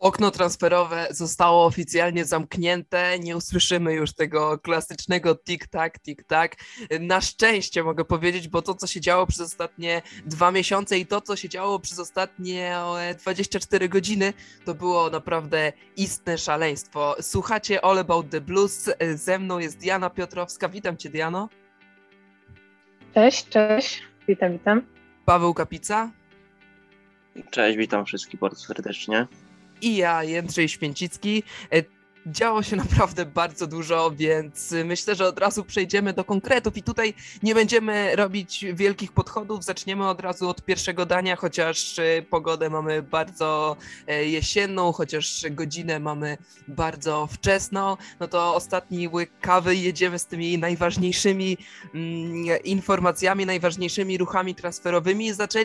Okno transferowe zostało oficjalnie zamknięte. Nie usłyszymy już tego klasycznego tik-tak, tik-tak. Na szczęście mogę powiedzieć, bo to, co się działo przez ostatnie dwa miesiące i to, co się działo przez ostatnie 24 godziny, to było naprawdę istne szaleństwo. Słuchacie All About the Blues. Ze mną jest Diana Piotrowska. Witam Cię, Diano. Cześć, cześć. Witam, witam. Paweł Kapica. Cześć, witam wszystkich bardzo serdecznie i ja, Jędrzej Święcicki. Działo się naprawdę bardzo dużo, więc myślę, że od razu przejdziemy do konkretów i tutaj nie będziemy robić wielkich podchodów. Zaczniemy od razu od pierwszego dania, chociaż e, pogodę mamy bardzo e, jesienną, chociaż godzinę mamy bardzo wczesną. No to ostatni łyk kawy jedziemy z tymi najważniejszymi mm, informacjami, najważniejszymi ruchami transferowymi. Zaczę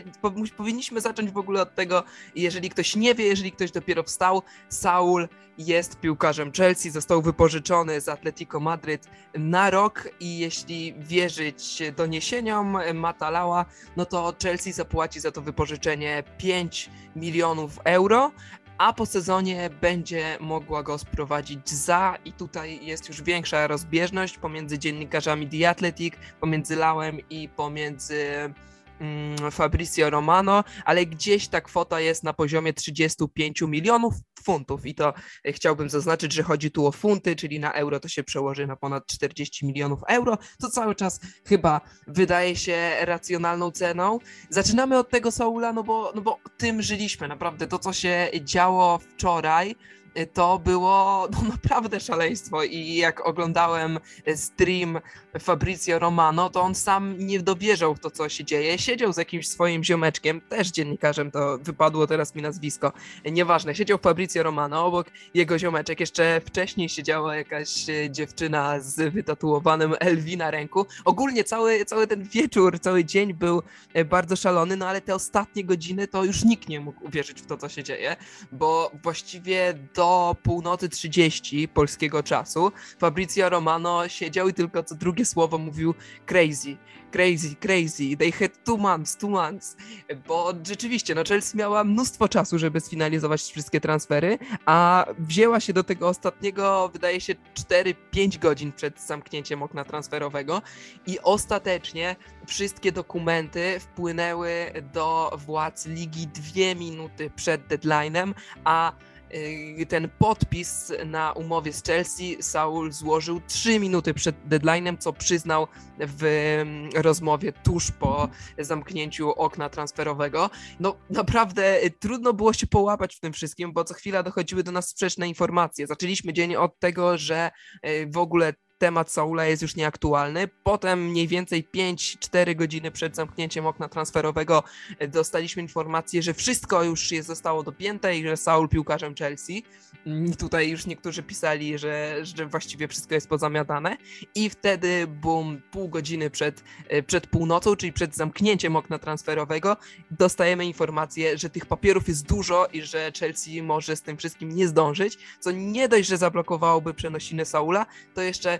powinniśmy zacząć w ogóle od tego, jeżeli ktoś nie wie, jeżeli ktoś dopiero wstał, Saul jest piłkarzem Chelsea, został wypożyczony z Atletico Madryt na rok i jeśli wierzyć doniesieniom Matalała, no to Chelsea zapłaci za to wypożyczenie 5 milionów euro, a po sezonie będzie mogła go sprowadzić za i tutaj jest już większa rozbieżność pomiędzy dziennikarzami The Athletic, pomiędzy Lałem i pomiędzy Fabrizio Romano, ale gdzieś ta kwota jest na poziomie 35 milionów funtów i to e, chciałbym zaznaczyć, że chodzi tu o funty, czyli na euro to się przełoży na ponad 40 milionów euro, to cały czas chyba wydaje się racjonalną ceną. Zaczynamy od tego Saula, no bo, no bo tym żyliśmy, naprawdę to co się działo wczoraj, to było no, naprawdę szaleństwo i jak oglądałem stream Fabrizio Romano, to on sam nie dowierzał w to, co się dzieje. Siedział z jakimś swoim ziomeczkiem, też dziennikarzem, to wypadło teraz mi nazwisko, nieważne. Siedział Fabrizio Romano, obok jego ziomeczek, jeszcze wcześniej siedziała jakaś e, dziewczyna z wytatuowanym LV na ręku. Ogólnie cały, cały ten wieczór, cały dzień był e, bardzo szalony, no ale te ostatnie godziny to już nikt nie mógł uwierzyć w to, co się dzieje, bo właściwie do do północy 30 polskiego czasu. Fabrizio Romano siedział i tylko co drugie słowo mówił crazy, crazy, crazy, they had two months, two months, bo rzeczywiście, no Chelsea miała mnóstwo czasu, żeby sfinalizować wszystkie transfery, a wzięła się do tego ostatniego, wydaje się, 4-5 godzin przed zamknięciem okna transferowego i ostatecznie wszystkie dokumenty wpłynęły do władz ligi dwie minuty przed deadline'em, a ten podpis na umowie z Chelsea Saul złożył 3 minuty przed deadline'em, co przyznał w mm, rozmowie tuż po zamknięciu okna transferowego. No naprawdę y, trudno było się połapać w tym wszystkim, bo co chwila dochodziły do nas sprzeczne informacje. Zaczęliśmy dzień od tego, że y, w ogóle temat Saula jest już nieaktualny. Potem mniej więcej 5-4 godziny przed zamknięciem okna transferowego e, dostaliśmy informację, że wszystko już jest, zostało dopięte i że Saul piłkarzem Chelsea. I tutaj już niektórzy pisali, że, że właściwie wszystko jest pozamiatane. I wtedy, boom, pół godziny przed, e, przed północą, czyli przed zamknięciem okna transferowego, dostajemy informację, że tych papierów jest dużo i że Chelsea może z tym wszystkim nie zdążyć, co nie dość, że zablokowałoby przenosiny Saula, to jeszcze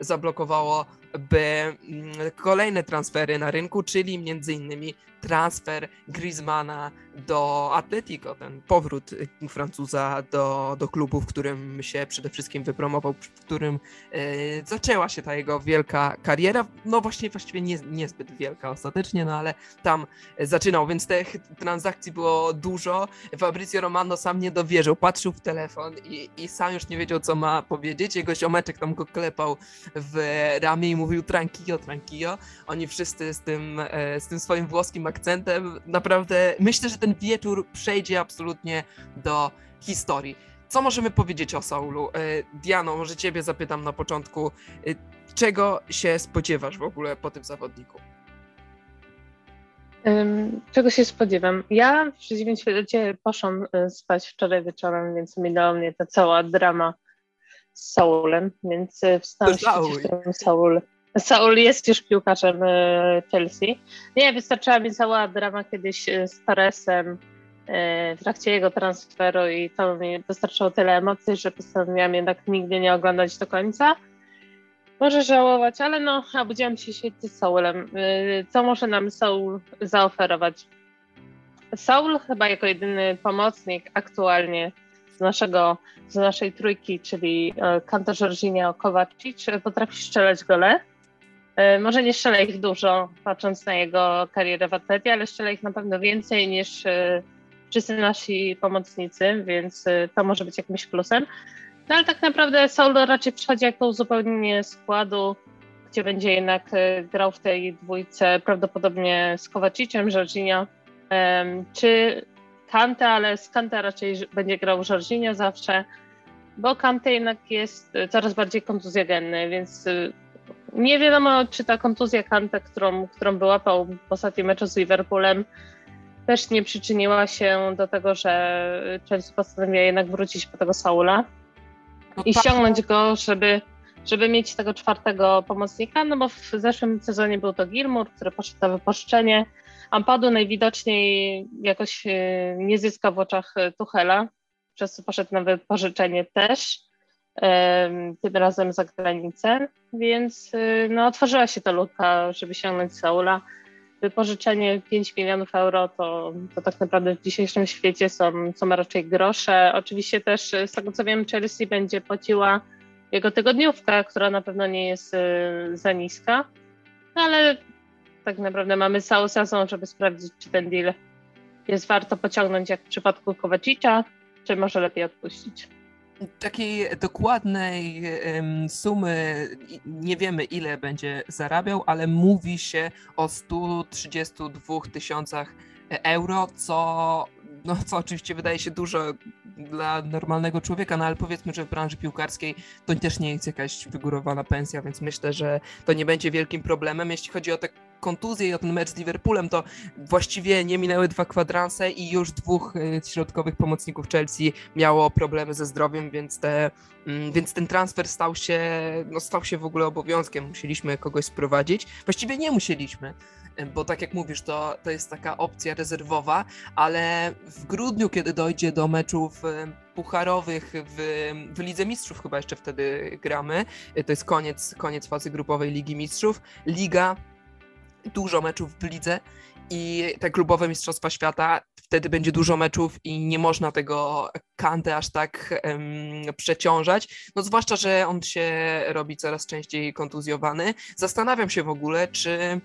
zablokowało by mm, kolejne transfery na rynku, czyli między innymi transfer Griezmana do Atletico, ten powrót y, Francuza do, do klubu, w którym się przede wszystkim wypromował, w którym e, zaczęła się ta jego wielka kariera. No właśnie, właściwie nie, niezbyt wielka ostatecznie, no ale tam zaczynał, więc tych transakcji było dużo. Fabrizio Romano sam nie dowierzył, patrzył w telefon i, i sam już nie wiedział, co ma powiedzieć. Jego ziomeczek tam go klepał w ramię i mówił tranquillo, tranquillo. Oni wszyscy z tym, e, z tym swoim włoskim akcentem. Naprawdę myślę, że ten wieczór przejdzie absolutnie do historii. Co możemy powiedzieć o Saulu? E, Diano, może ciebie zapytam na początku. E, czego się spodziewasz w ogóle po tym zawodniku? czego się spodziewam? Ja w przeciwieństwie poszłam spać wczoraj wieczorem, więc minęła mnie ta cała drama Saulem, więc wstałam się Saul Saul jest już piłkarzem e, Chelsea. Nie, wystarczyła mi cała drama kiedyś e, z Torresem e, w trakcie jego transferu i to mi dostarczyło tyle emocji, że postanowiłam jednak nigdy nie oglądać do końca. Może żałować, ale no, obudziłam się świetnie z Saulem. Co może nam Saul zaoferować? Saul chyba jako jedyny pomocnik aktualnie z, naszego, z naszej trójki, czyli e, Kanto, Jorginho, Kowacic, potrafi strzelać gole. E, może nie strzela ich dużo, patrząc na jego karierę w atlecie, ale strzela ich na pewno więcej niż e, wszyscy nasi pomocnicy, więc to może być jakimś plusem. No ale tak naprawdę Saul raczej przychodzi jako uzupełnienie składu, gdzie będzie jednak grał w tej dwójce prawdopodobnie z Kowaciciem, Jorginho, czy Kante, ale z Kante raczej będzie grał Jorginho zawsze, bo Kante jednak jest coraz bardziej kontuzjogenny, więc y, nie wiadomo, czy ta kontuzja Kante, którą, którą wyłapał w ostatnim meczu z Liverpoolem, też nie przyczyniła się do tego, że Chelsea postanowiła jednak wrócić po tego Saula no i tak. ściągnąć go, żeby, żeby mieć tego czwartego pomocnika, no bo w zeszłym sezonie był to Gilmour, który poszedł na wypożyczenie, Ampadu najwidoczniej jakoś e, nie zyska w oczach e, Tuchela, przez co poszedł na wypożyczenie też, tym razem za granicę, więc e, no, otworzyła się ta luka, żeby sięgnąć Saula. Wypożyczenie 5 milionów euro to, to tak naprawdę w dzisiejszym świecie są, są raczej grosze. Oczywiście też z tego co wiem Chelsea będzie płaciła jego tygodniówkę, która na pewno nie jest za niska, no ale tak naprawdę mamy cały sezon, żeby sprawdzić, czy ten deal jest warto pociągnąć jak w przypadku Kowacicza, czy może lepiej odpuścić. Takiej dokładnej um, sumy nie wiemy, ile będzie zarabiał, ale mówi się o 132 tysiącach euro, co, no, co oczywiście wydaje się dużo dla normalnego człowieka, no ale powiedzmy, że w branży piłkarskiej to też nie jest jakaś wygórowana pensja, więc myślę, że to nie będzie wielkim problemem. Jeśli chodzi o te kontuzję i o ten mecz z Liverpoolem, to właściwie nie minęły dwa kwadranse i już dwóch y, środkowych pomocników Chelsea miało problemy ze zdrowiem, więc, te, mm, więc ten transfer stał się, no stał się w ogóle obowiązkiem. Musieliśmy kogoś sprowadzić. Właściwie nie musieliśmy bo tak jak mówisz, to, to jest taka opcja rezerwowa, ale w grudniu, kiedy dojdzie do meczów pucharowych w, w Lidze Mistrzów, chyba jeszcze wtedy gramy, to jest koniec, koniec fazy grupowej Ligi Mistrzów, Liga dużo meczów w lidze i te klubowe Mistrzostwa Świata, wtedy będzie dużo meczów i nie można tego Kante aż tak um, przeciążać. No zwłaszcza, że on się robi coraz częściej kontuzjowany. Zastanawiam się w ogóle, czy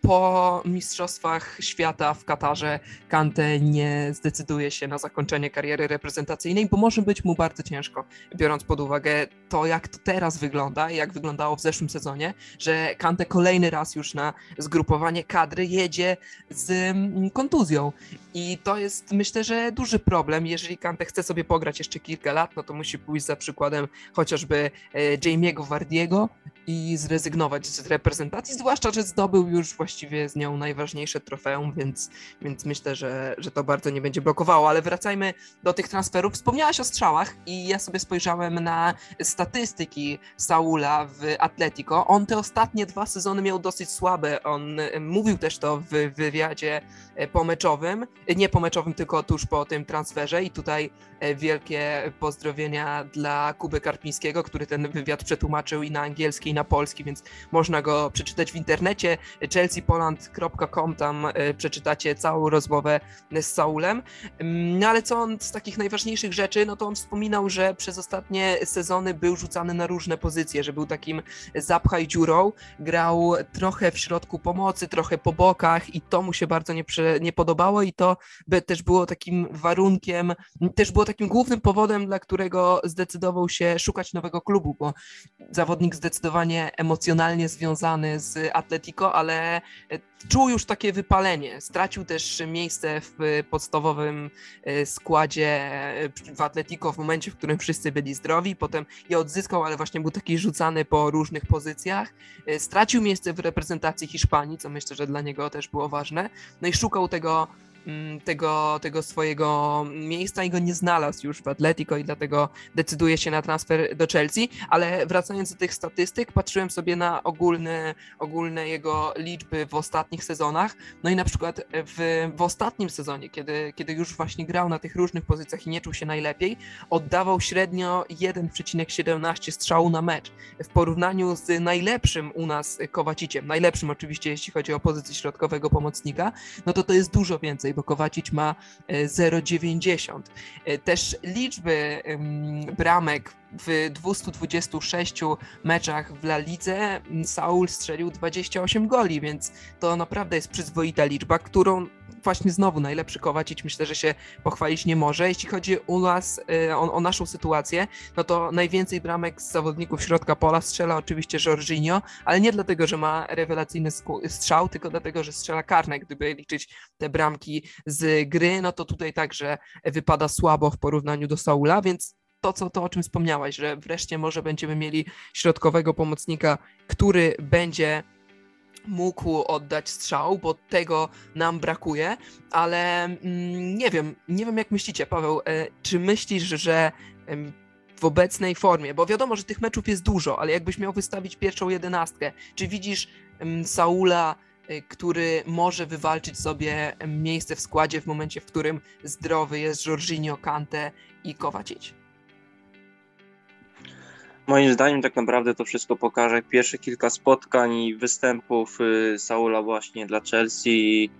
po Mistrzostwach Świata w Katarze Kante nie zdecyduje się na zakończenie kariery reprezentacyjnej, bo może być mu bardzo ciężko, biorąc pod uwagę to, jak to teraz wygląda, jak wyglądało w zeszłym sezonie, że Kante kolejny raz już na zgrupowanie kadry jedzie z kontuzją. I to jest myślę, że duży problem. Jeżeli Kante chce sobie pograć jeszcze kilka lat, no to musi pójść za przykładem chociażby e, Jamie'ego Wardiego i zrezygnować z reprezentacji, zwłaszcza, że zdobył już już właściwie z nią najważniejsze trofeum, więc, więc myślę, że, że to bardzo nie będzie blokowało. Ale wracajmy do tych transferów. Wspomniałaś o strzałach i ja sobie spojrzałem na statystyki Saula w Atletico. On te ostatnie dwa sezony miał dosyć słabe. On mówił też to w wywiadzie pomeczowym, nie pomeczowym, tylko tuż po tym transferze i tutaj e, wielkie pozdrowienia dla Kuby Karpińskiego, który ten wywiad przetłumaczył i na angielski, i na polski, więc można go przeczytać w internecie chelseapoland.com, tam e, przeczytacie całą rozmowę z Saulem. Mm, no ale co on z takich najważniejszych rzeczy, no to on wspominał, że przez ostatnie sezony był rzucany na różne pozycje, że był takim zapchaj dziurą, grał trochę w środku pomocy, trochę po bokach i to mu się bardzo nie, nie podobało i to by też było takim warunkiem, też było takim głównym powodem, dla którego zdecydował się szukać nowego klubu, bo zawodnik zdecydowanie emocjonalnie związany z Atletico, ale E, czuł już takie wypalenie. Stracił też miejsce w podstawowym e, składzie e, w Atletico w momencie, w którym wszyscy byli zdrowi. Potem je odzyskał, ale właśnie był taki rzucany po różnych pozycjach. Stracił miejsce w reprezentacji Hiszpanii, co myślę, że dla niego też było ważne. No i szukał tego tego, tego swojego miejsca i go nie znalazł już w Atletico i dlatego decyduje się na transfer do Chelsea, ale wracając do tych statystyk, patrzyłem sobie na ogólne, ogólne jego liczby w ostatnich sezonach, no i na przykład w, w ostatnim sezonie, kiedy, kiedy już właśnie grał na tych różnych pozycjach i nie czuł się najlepiej, oddawał średnio 1,17 strzału na mecz. W porównaniu z najlepszym u nas Kowaciciem, najlepszym oczywiście jeśli chodzi o pozycję środkowego pomocnika, no to to jest dużo więcej bo Kowacic ma 0,90. Też liczby bramek w 226 meczach w La Lidze Saul strzelił 28 goli, więc to naprawdę jest przyzwoita liczba, którą właśnie znowu najlepszy Kowacic myślę, że się pochwalić nie może. Jeśli chodzi u nas y, o, o, naszą sytuację, no to najwięcej bramek z zawodników środka pola strzela oczywiście Jorginho, ale nie dlatego, że ma rewelacyjny strzał, tylko dlatego, że strzela karne. Gdyby liczyć te bramki z gry, no to tutaj także wypada słabo w porównaniu do Saula, więc to, co, to, o czym wspomniałaś, że wreszcie może będziemy mieli środkowego pomocnika, który będzie mógł oddać strzał, bo tego nam brakuje, ale mm, nie wiem, nie wiem jak myślicie, Paweł, e, czy myślisz, że w obecnej formie, bo wiadomo, że tych meczów jest dużo, ale jakbyś miał wystawić pierwszą jedenastkę, czy widzisz Saula, e, który może wywalczyć sobie miejsce w składzie w momencie, w którym zdrowy jest Jorginho, Kante i Kowacic? Moim zdaniem tak naprawdę to wszystko pokaże pierwsze kilka spotkań i występów y, Saula właśnie dla Chelsea.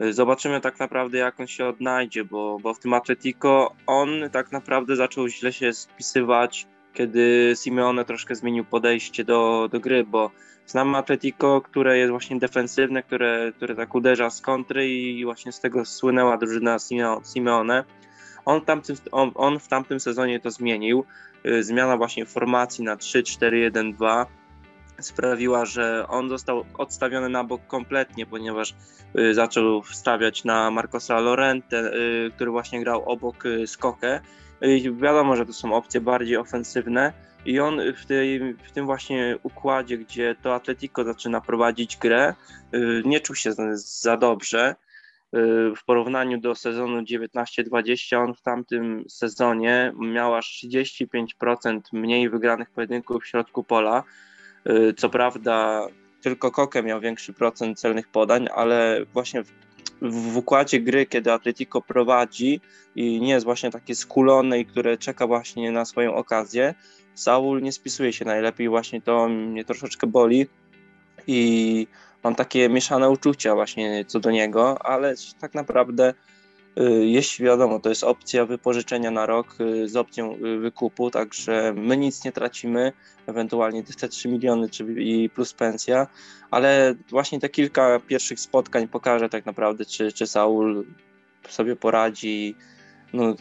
Y, zobaczymy tak naprawdę jak on się odnajdzie, bo, bo w tym Atletico on tak naprawdę zaczął źle się spisywać, kiedy Simeone troszkę zmienił podejście do, do gry, bo znamy Atletico, które jest właśnie defensywne, które, które tak uderza z kontry i właśnie z tego słynęła drużyna Simeone. On, tamtym, on, on w tamtym sezonie to zmienił. Y, zmiana właśnie formacji na 3-4-1-2 sprawiła, że on został odstawiony na bok kompletnie, ponieważ y, zaczął wstawiać na Marcosa Lorente, y, który właśnie grał obok Skokę. Wiadomo, że to są opcje bardziej ofensywne i on w, tej, w tym właśnie układzie, gdzie to Atletico zaczyna prowadzić grę, nie czuł się za dobrze w porównaniu do sezonu 19-20, on w tamtym sezonie miał aż 35% mniej wygranych pojedynków w środku pola. Y, co prawda tylko Koke miał większy procent celnych podań, ale właśnie w, w układzie gry, kiedy Atletico prowadzi i nie jest właśnie takie skulone i które czeka właśnie na swoją okazję, Saul nie spisuje się najlepiej, właśnie to mnie troszeczkę boli i mam takie mieszane uczucia właśnie co do niego, ale tak naprawdę y, jeśli wiadomo, to jest opcja wypożyczenia na rok y, z opcją y, wykupu, także my nic nie tracimy, ewentualnie te 3 miliony i plus pensja, ale właśnie te kilka pierwszych spotkań pokaże tak naprawdę, czy, czy Saul sobie poradzi no,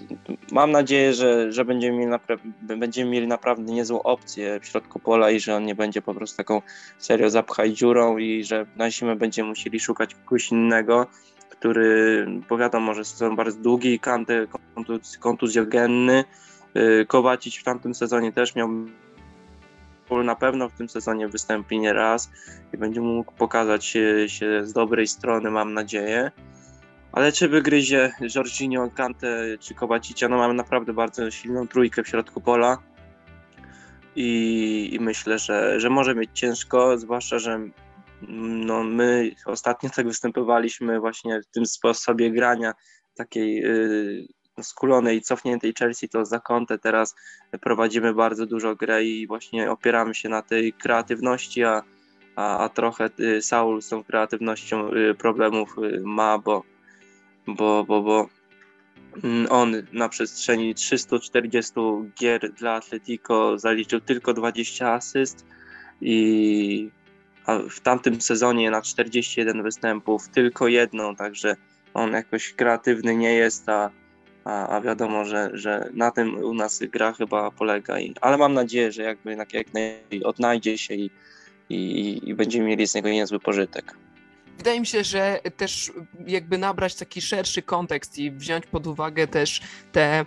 mam nadzieję, że, że będziemy, mieli napra- będziemy mieli naprawdę niezłą opcję w środku pola i że on nie będzie po prostu taką serio zapchaj dziurą i że na zimę będziemy musieli szukać kogoś innego, który, bo wiadomo, że sezon bardzo długi, Kante kontuz, kontuzjogenny, yy, Kowacic w tamtym sezonie też miał na pewno w tym sezonie wystąpi nie raz i będzie mógł pokazać się, się z dobrej strony, mam nadzieję. Ale czy wygryzie Jorginho, Kante czy Kowacicia, no mamy naprawdę bardzo silną trójkę w środku pola i, i myślę, że, że może mieć ciężko, zwłaszcza, że no, my ostatnio tak występowaliśmy właśnie w tym sposobie grania takiej yy, skulonej, cofniętej Chelsea to za kątę. Teraz prowadzimy bardzo dużo grę i właśnie opieramy się na tej kreatywności, a, a, a trochę y, Saul z tą kreatywnością y, problemów y, ma, bo bo, bo, bo mm, on na przestrzeni 340 gier dla Atletico zaliczył tylko 20 asyst i w tamtym sezonie na 41 występów tylko jedną, także on jakoś kreatywny nie jest, a, a, a wiadomo, że, że na tym u nas gra chyba polega. I, ale mam nadzieję, że jakby jak, jak odnajdzie się i, i, i będziemy mieli z niego niezły pożytek wydaje mi się, że też jakby nabrać taki szerszy kontekst i wziąć pod uwagę też te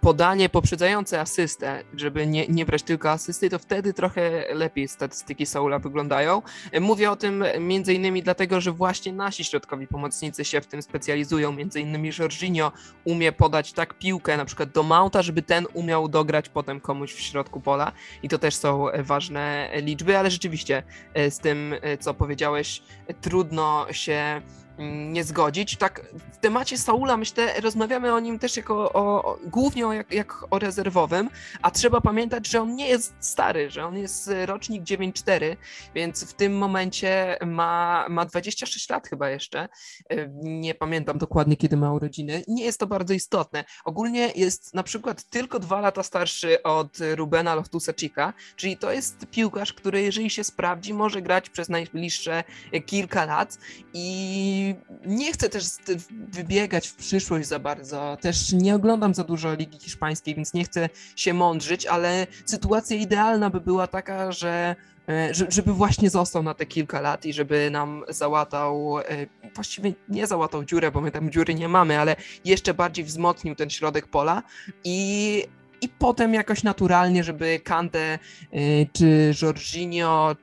podanie poprzedzające asystę, żeby nie, nie brać tylko asysty, to wtedy trochę lepiej statystyki Saula wyglądają. Mówię o tym między innymi dlatego, że właśnie nasi środkowi pomocnicy się w tym specjalizują, między innymi Jorginho umie podać tak piłkę na przykład do Mounta, żeby ten umiał dograć potem komuś w środku pola i to też są ważne liczby, ale rzeczywiście e, z tym, e, co powiedziałeś, trudno się mm, nie zgodzić. Tak, w temacie Saula myślę, rozmawiamy o nim też jako o, głównie o, jak, jak o rezerwowym, a trzeba pamiętać, że on nie jest stary, że on jest rocznik 9-4, więc w tym momencie ma, ma 26 lat chyba jeszcze. E, nie pamiętam dokładnie, kiedy ma urodziny. Nie jest to bardzo istotne. Ogólnie jest na przykład tylko dwa lata starszy od Rubena Loftusa-Cheeka, czyli to jest piłkarz, który jeżeli się sprawdzi, może grać przez najbliższe kilka lat i nie chcę też wybiegać w przyszłość za bardzo. Też nie oglądam za dużo Ligi Hiszpańskiej, więc nie chcę się mądrzyć, ale sytuacja idealna by była taka, że e, żeby właśnie został na te kilka lat i żeby nam załatał, e, właściwie nie załatał dziurę, bo my tam dziury nie mamy, ale jeszcze bardziej wzmocnił ten środek pola i i potem jakoś naturalnie, żeby Kante y, czy Jorginho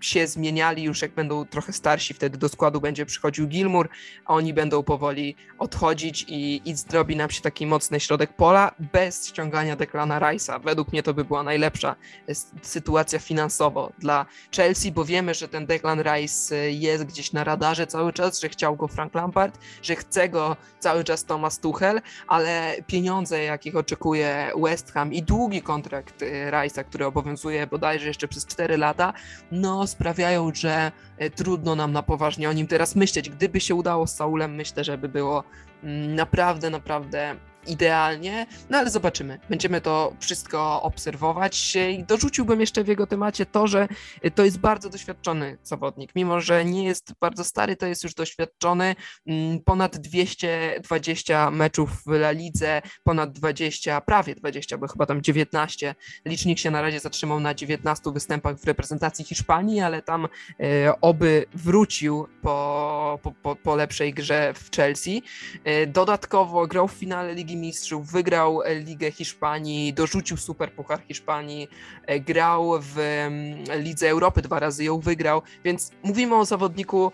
się zmieniali już jak będą trochę starsi, wtedy do składu będzie przychodził Gilmour, a oni będą powoli odchodzić i, i zrobi nam się taki mocny środek pola bez ściągania Declana Rice'a. Według mnie to by była najlepsza y, sytuacja finansowo dla Chelsea, bo wiemy, że ten Declan Rice y, jest gdzieś na radarze cały czas, że chciał go Frank Lampard, że chce go cały czas Thomas Tuchel, ale pieniądze, jakich oczekuje West West Ham i długi kontrakt y, Rice'a, który obowiązuje bodajże jeszcze przez 4 lata, no sprawiają, że y, trudno nam na poważnie o nim teraz myśleć. Gdyby się udało z Saulem, myślę, że by było mm, naprawdę, naprawdę idealnie, no ale zobaczymy. Będziemy to wszystko obserwować i dorzuciłbym jeszcze w jego temacie to, że to jest bardzo doświadczony zawodnik. Mimo, że nie jest bardzo stary, to jest już doświadczony. Mm, ponad 220 meczów w La Lidze, ponad 20, prawie 20, bo chyba tam 19. Licznik się na razie zatrzymał na 19 występach w reprezentacji Hiszpanii, ale tam e, oby wrócił po, po, po, po lepszej grze w Chelsea. E, dodatkowo grał w finale Ligi Mistrzów, wygrał e, Ligę Hiszpanii, dorzucił Super Puchar Hiszpanii, e, grał w mm, Lidze Europy dwa razy ją wygrał, więc mówimy o zawodniku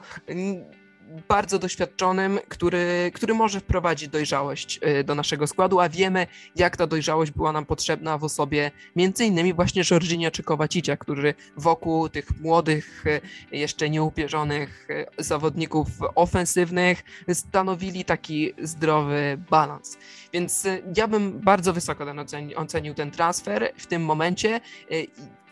bardzo doświadczonym, który, który może wprowadzić dojrzałość y, do naszego składu, a wiemy, jak ta dojrzałość była nam potrzebna w osobie między innymi właśnie Jorginho czy Kowacicia, którzy wokół tych młodych, y, jeszcze nieupierzonych y, zawodników ofensywnych stanowili taki zdrowy balans. Więc ja bym bardzo wysoko ten ocenił, ocenił ten transfer w tym momencie.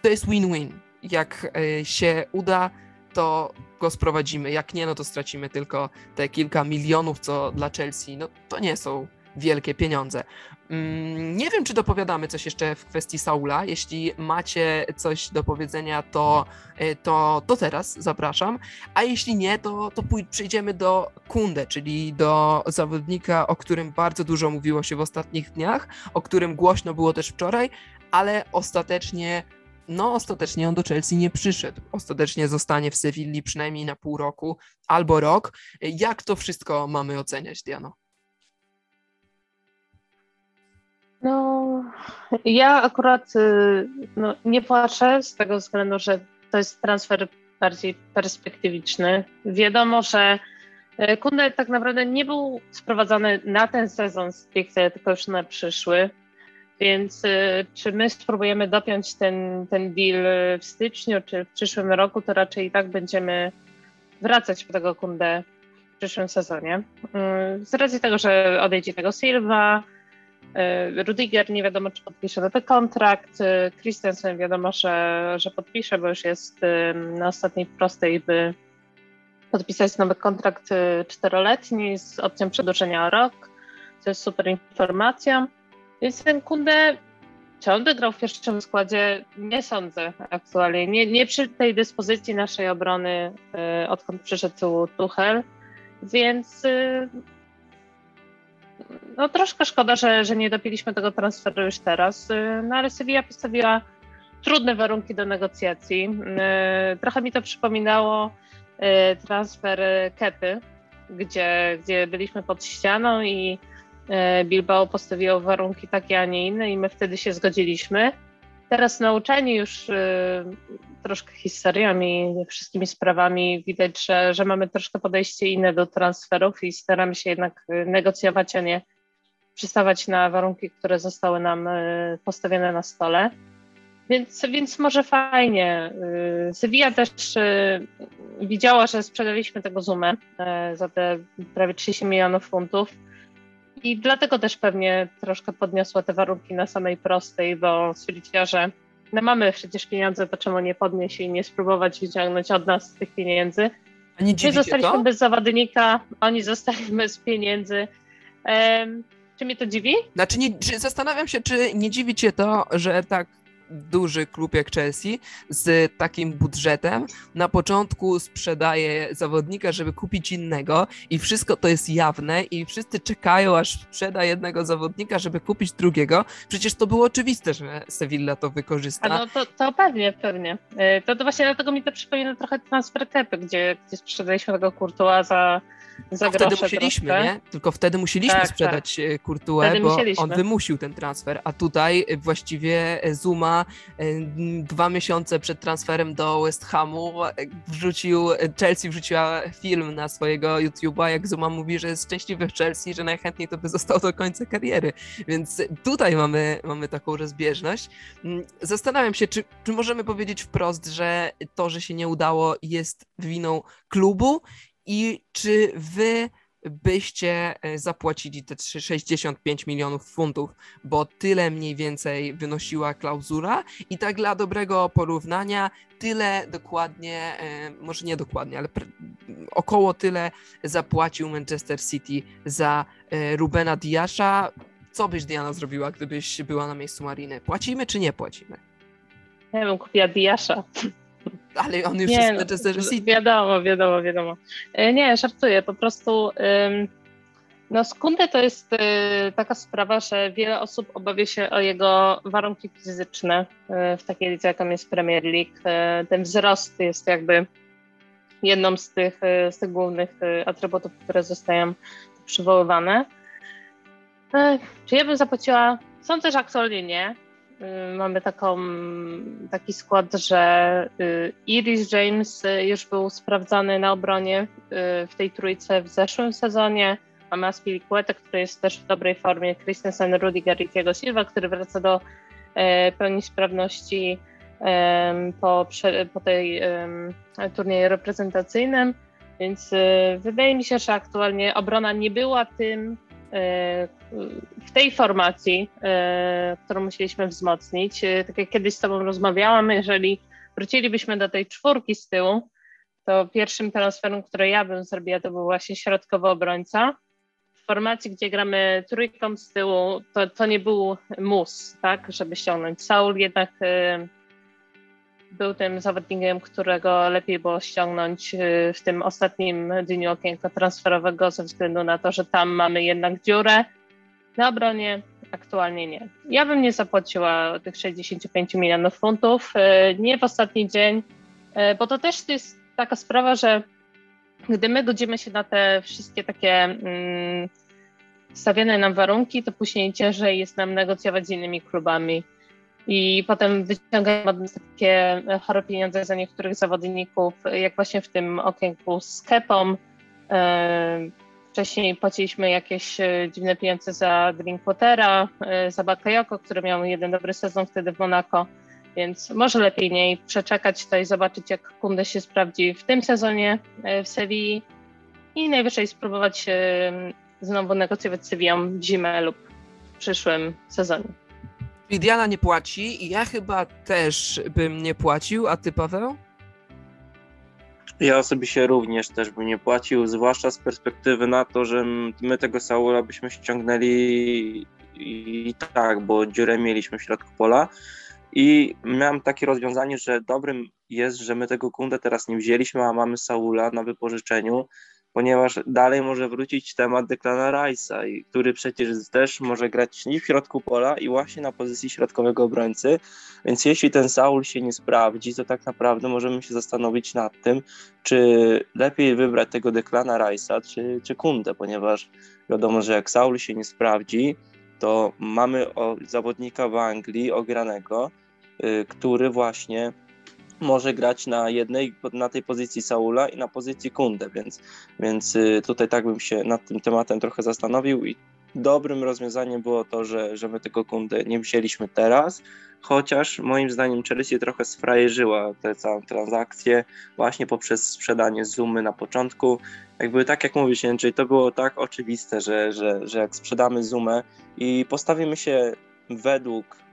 To jest win-win. Jak się uda, to go sprowadzimy. Jak nie, no to stracimy tylko te kilka milionów, co dla Chelsea, no to nie są wielkie pieniądze. Mm, nie wiem, czy dopowiadamy coś jeszcze w kwestii Saula. Jeśli macie coś do powiedzenia, to, e, to, to teraz zapraszam. A jeśli nie, to, to przejdziemy do Kunde, czyli do zawodnika, o którym bardzo dużo mówiło się w ostatnich dniach, o którym głośno było też wczoraj, ale ostatecznie no ostatecznie on do Chelsea nie przyszedł. Ostatecznie zostanie w Sewilli przynajmniej na pół roku albo rok. Jak to wszystko mamy oceniać, Diano? No, ja akurat y, no, nie płaczę z tego względu, że to jest transfer bardziej perspektywiczny. Wiadomo, że y, Kunde tak naprawdę nie był sprowadzany na ten sezon stricte, tylko już na przyszły. Więc y, czy my spróbujemy dopiąć ten, ten deal w styczniu czy w przyszłym roku, to raczej i tak będziemy wracać po tego kundę w przyszłym sezonie. Y, z racji tego, że odejdzie tego Silva, y, Rudiger nie wiadomo, czy podpisze nowy kontrakt, Christensen wiadomo, że, że podpisze, bo już jest na ostatniej prostej, by podpisać nowy kontrakt czteroletni z opcją przedłużenia o rok. To jest super informacja. Więc ten Kunde, czy on by grał w pierwszym składzie? Nie sądzę aktualnie. Nie, nie przy tej dyspozycji naszej obrony, y, odkąd przyszedł Tuchel, więc y, no troszkę szkoda, że, że nie dopiliśmy tego transferu już teraz, y, no ale Sevilla postawiła trudne warunki do negocjacji. Trochę mi to przypominało transfer Kepy, gdzie, gdzie byliśmy pod ścianą i Bilbao postawiło warunki takie, a nie inne i my wtedy się zgodziliśmy. Teraz nauczeni już y, troszkę historiami, wszystkimi sprawami, widać, że, że mamy troszkę podejście inne do transferów i staramy się jednak negocjować, a nie przystawać na warunki, które zostały nam postawione na stole. Więc, więc może fajnie. Sevilla też widziała, że sprzedaliśmy tego Zoomę e, za te prawie 30 milionów funtów. I dlatego też pewnie troszkę podniosła te warunki na samej prostej, bo stwierdziła, że no mamy przecież pieniądze, to czemu nie podnieść i nie spróbować wyciągnąć od nas tych pieniędzy. A nie My zostaliśmy to? bez zawodnika, oni zostali bez pieniędzy. Um, czy mnie to dziwi? Znaczy, nie, zastanawiam się, czy nie dziwi cię to, że tak duży klub jak Chelsea z takim budżetem na początku sprzedaje zawodnika, żeby kupić innego i wszystko to jest jawne i wszyscy czekają, aż sprzeda jednego zawodnika, żeby kupić drugiego. Przecież to było oczywiste, że Sevilla to wykorzysta. A no to, to pewnie, pewnie. E, to, to właśnie dlatego mi to przypomina trochę transfer Tepy, gdzie, gdzie sprzedaliśmy tego Courtoisa za za wtedy musieliśmy, troszkę. nie? Tylko wtedy musieliśmy tak, sprzedać tak. Courtois, bo on wymusił ten transfer, a tutaj właściwie Zuma dwa miesiące przed transferem do West Hamu wrzucił, Chelsea wrzuciła film na swojego YouTube'a, jak Zuma mówi, że jest szczęśliwy w Chelsea, że najchętniej to by został do końca kariery, więc tutaj mamy, mamy taką rozbieżność. Zastanawiam się, czy, czy możemy powiedzieć wprost, że to, że się nie udało jest winą klubu i czy wy byście e, zapłacili te 65 milionów funtów, bo tyle mniej więcej wynosiła klauzula i tak dla dobrego porównania, tyle dokładnie, e, może nie dokładnie, ale około tyle zapłacił Manchester City za e, Rubena Diasza. Co byś Diana zrobiła, gdybyś była na miejscu Mariny? Płacimy czy nie płacimy? Ja bym kupiła Diasza. Ale on już nie, jest Manchester City. Wiadomo, wiadomo, wiadomo. E, nie, żartuję, po prostu no Skunde to jest e, taka sprawa, że wiele osób obawia się o jego warunki fizyczne e, w takiej lidze, jaką jest Premier League. Ten wzrost jest jakby jedną z tych, z tych głównych atrybutów, które zostają przywoływane. Czy ja bym zapłaciła? Sądzę, że aktualnie nie. Y, mamy taką, taki skład, że y, Iris James y, już był sprawdzany na obronie w tej trójce w zeszłym sezonie. Mamy Aspilicueta, który jest też w dobrej formie, Christensen, Rudiger i Thiago Silva, który wraca do pełni sprawności po, po tej turnieju reprezentacyjnym. Więc wydaje mi się, że aktualnie obrona nie była tym, w tej formacji, e, którą musieliśmy wzmocnić, e, tak jak kiedyś z Tobą rozmawiałam, jeżeli wrócilibyśmy do tej czwórki z tyłu, to pierwszym transferem, który ja bym zrobiła, to był właśnie środkowy obrońca. W formacji, gdzie gramy trójką z tyłu, to, to nie był mus, tak, żeby ściągnąć. Saul jednak e, był tym zawodnikiem, którego lepiej było ściągnąć w tym ostatnim dniu okienka transferowego, ze względu na to, że tam mamy jednak dziurę na obronie aktualnie nie. Ja bym nie zapłaciła tych 65 milionów funtów, e, nie w ostatni dzień, e, bo to też jest taka sprawa, że gdy my godzimy się na te wszystkie takie mm, stawiane nam warunki, to później ciężej jest nam negocjować z innymi klubami. I potem wyciągamy takie chore pieniądze za niektórych zawodników, jak właśnie w tym okienku z Kepą. E, Wcześniej płaciliśmy jakieś e, dziwne pieniądze za Drinkwatera, e, za Bakayoko, który miał jeden dobry sezon wtedy w Monaco, więc może lepiej niej przeczekać to i zobaczyć, jak Kunde się sprawdzi w tym sezonie e, w Sewilli i najwyżej spróbować znowu negocjować z Sevillą w zimę lub w przyszłym sezonie. Lidiana nie płaci i ja chyba też bym nie płacił, a ty Paweł? Ja osobiście również też bym nie płacił, zwłaszcza z perspektywy na to, że my tego Saula byśmy ściągnęli i tak, bo dziurę mieliśmy w środku pola. I miałem takie rozwiązanie, że dobrym jest, że my tego Kundę teraz nie wzięliśmy, a mamy Saula na wypożyczeniu, ponieważ dalej może wrócić temat Declana Rice'a, który przecież też może grać i w środku pola i właśnie na pozycji środkowego obrońcy, więc jeśli ten Saul się nie sprawdzi, to tak naprawdę możemy się zastanowić nad tym, czy lepiej wybrać tego Declana Rice'a, czy, czy Kundę, ponieważ wiadomo, że jak Saul się nie sprawdzi, to mamy zawodnika w Anglii ogranego, y, który właśnie może grać na jednej, na tej pozycji Saula i na pozycji Kunde, więc, więc y, tutaj tak bym się nad tym tematem trochę zastanowił i dobrym rozwiązaniem było to, że, że my tego kundę nie wzięliśmy teraz, chociaż moim zdaniem Chelsea trochę sfrajerzyła tę całą transakcję właśnie poprzez sprzedanie Zumy na początku. Jakby tak jak mówisz Jędrzej, to było tak oczywiste, że, że, że jak sprzedamy Zumę i postawimy się według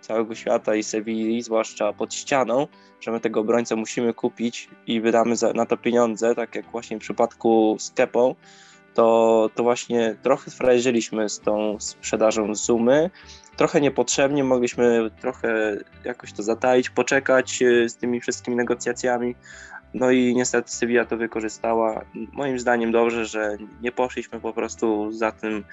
całego świata i Sewilli, zwłaszcza pod ścianą, że my tego obrońcę musimy kupić i wydamy za, na to pieniądze, tak jak właśnie w przypadku z Kepą, to, to właśnie trochę frajerzyliśmy z tą sprzedażą Zumy. Trochę niepotrzebnie, mogliśmy trochę jakoś to zataić, poczekać e, z tymi wszystkimi negocjacjami. No i niestety Sevilla to wykorzystała. Moim zdaniem dobrze, że nie poszliśmy po prostu za tym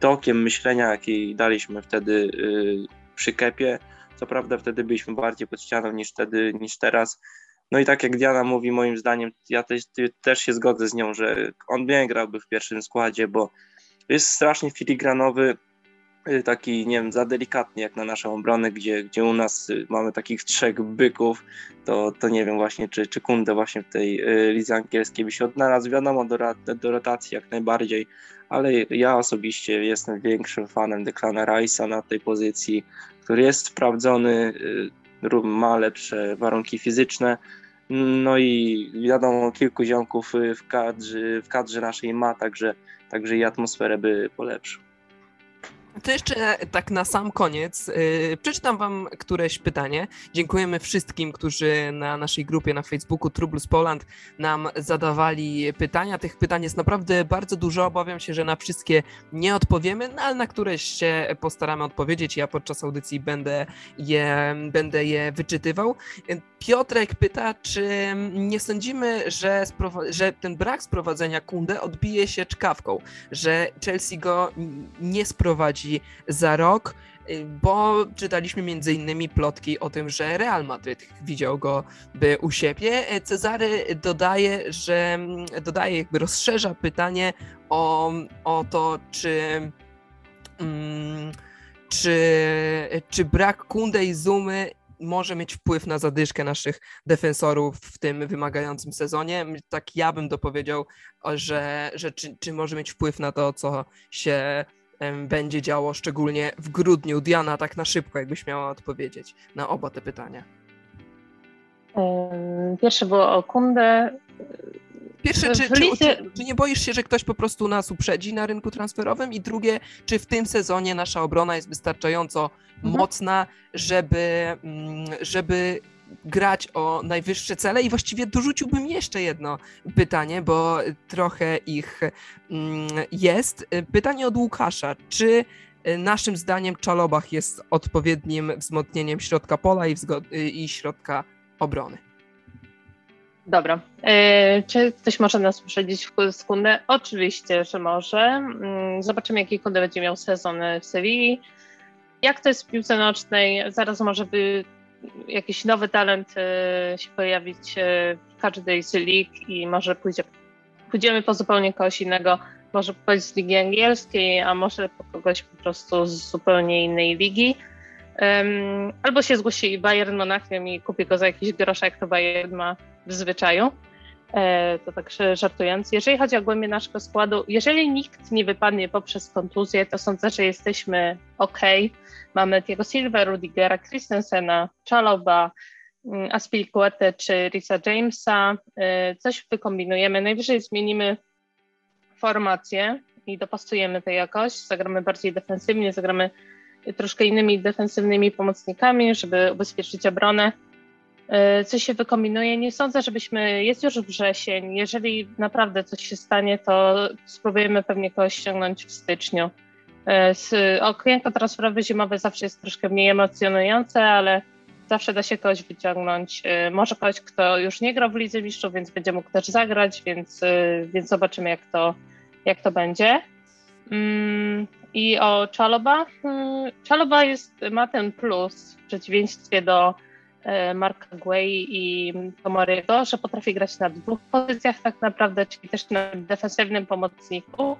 tokiem myślenia, jaki daliśmy wtedy y, przy Kepie. Co prawda wtedy byliśmy bardziej pod ścianą niż wtedy, niż teraz. No i tak jak Diana mówi, moim zdaniem, ja też, też się zgodzę z nią, że on nie grałby w pierwszym składzie, bo jest strasznie filigranowy, y, taki, nie wiem, za delikatny jak na naszą obronę, gdzie, gdzie u nas y, mamy takich trzech byków, to, to nie wiem właśnie, czy, czy Kunde właśnie w tej y, lidze angielskiej by się odnalazł. Wiadomo, do, do rotacji jak najbardziej, ale ja osobiście jestem większym fanem Declana Rice'a na tej pozycji, który jest sprawdzony, ma lepsze warunki fizyczne. No i wiadomo, kilku ziomków w kadrze, w kadrze naszej ma, także, także i atmosferę by polepszył. To jeszcze tak na sam koniec yy, przeczytam Wam któreś pytanie. Dziękujemy wszystkim, którzy na naszej grupie na Facebooku Trublus Poland nam zadawali pytania. Tych pytań jest naprawdę bardzo dużo. Obawiam się, że na wszystkie nie odpowiemy, no ale na któreś się postaramy odpowiedzieć. Ja podczas audycji będę je, będę je wyczytywał. Piotrek pyta, czy nie sądzimy, że, że ten brak sprowadzenia Kunde odbije się czkawką, że Chelsea go nie sprowadzi za rok, y, bo czytaliśmy między innymi plotki o tym, że Real Madryd widział go by u siebie. Cezary dodaje, że dodaje, jakby rozszerza pytanie o, o to, czy. Mm, czy, czy brak Kunde i Zumy może mieć wpływ na zadyszkę naszych defensorów w tym wymagającym sezonie. Tak ja bym dopowiedział, że, że czy, czy może mieć wpływ na to, co się będzie działo, szczególnie w grudniu. Diana, tak na szybko, jakbyś miała odpowiedzieć na oba te pytania. Pierwsze było o Kundę. Pierwsze, czy, czy, czy, czy, nie boisz się, że ktoś po prostu nas uprzedzi na rynku transferowym? I drugie, czy w tym sezonie nasza obrona jest wystarczająco mhm. mocna, żeby, mm, żeby grać o najwyższe cele i właściwie dorzuciłbym jeszcze jedno pytanie, bo trochę ich mm, jest. Pytanie od Łukasza. Czy naszym zdaniem Czalobach jest odpowiednim wzmocnieniem środka pola i, i środka obrony? Dobra. E, czy ktoś może nas uprzedzić w sekundę? Oczywiście, że może. Mm, zobaczymy, jaki Kunde będzie miał sezon w Sewilli. Jak to jest w piłce nocznej? Zaraz może by jakiś nowy talent e, się pojawić e, w każdej z lig i może pójdzie, pójdziemy po zupełnie kogoś innego, może pójść z ligi angielskiej, a może po kogoś po prostu z zupełnie innej ligi. Albo się zgłosi Bayern Monachium i kupi go za jakiś groszek, to Bayern ma w zwyczaju. E, to tak żartując. Jeżeli chodzi o głębię naszego składu, jeżeli nikt nie wypadnie poprzez kontuzję, to sądzę, że jesteśmy ok. Mamy Diego Silva, Rudigera, Christensena, Czaloba, mm, Aspilicuete czy Risa Jamesa. E, coś wykombinujemy. Najwyżej zmienimy formację i dopasujemy to jakoś. Zagramy bardziej defensywnie, zagramy troszkę innymi defensywnymi pomocnikami, żeby ubezpieczyć obronę. E, coś się wykombinuje. Nie sądzę, żebyśmy, jest już wrzesień, jeżeli naprawdę coś się stanie, to spróbujemy pewnie kogoś ściągnąć w styczniu. E, okienko transferowe zimowe zawsze jest troszkę mniej emocjonujące, ale zawsze da się kogoś wyciągnąć. E, może kogoś, kto już nie grał w Lidze Mistrzów, więc będzie mógł też zagrać, więc, więc zobaczymy, jak to, jak to będzie. Mm, I o Czaloba. Mm, Czaloba jest, ma ten plus w przeciwieństwie do Marka Guay i Tomoriego, że potrafi grać na dwóch pozycjach tak naprawdę, czyli też na defensywnym pomocniku.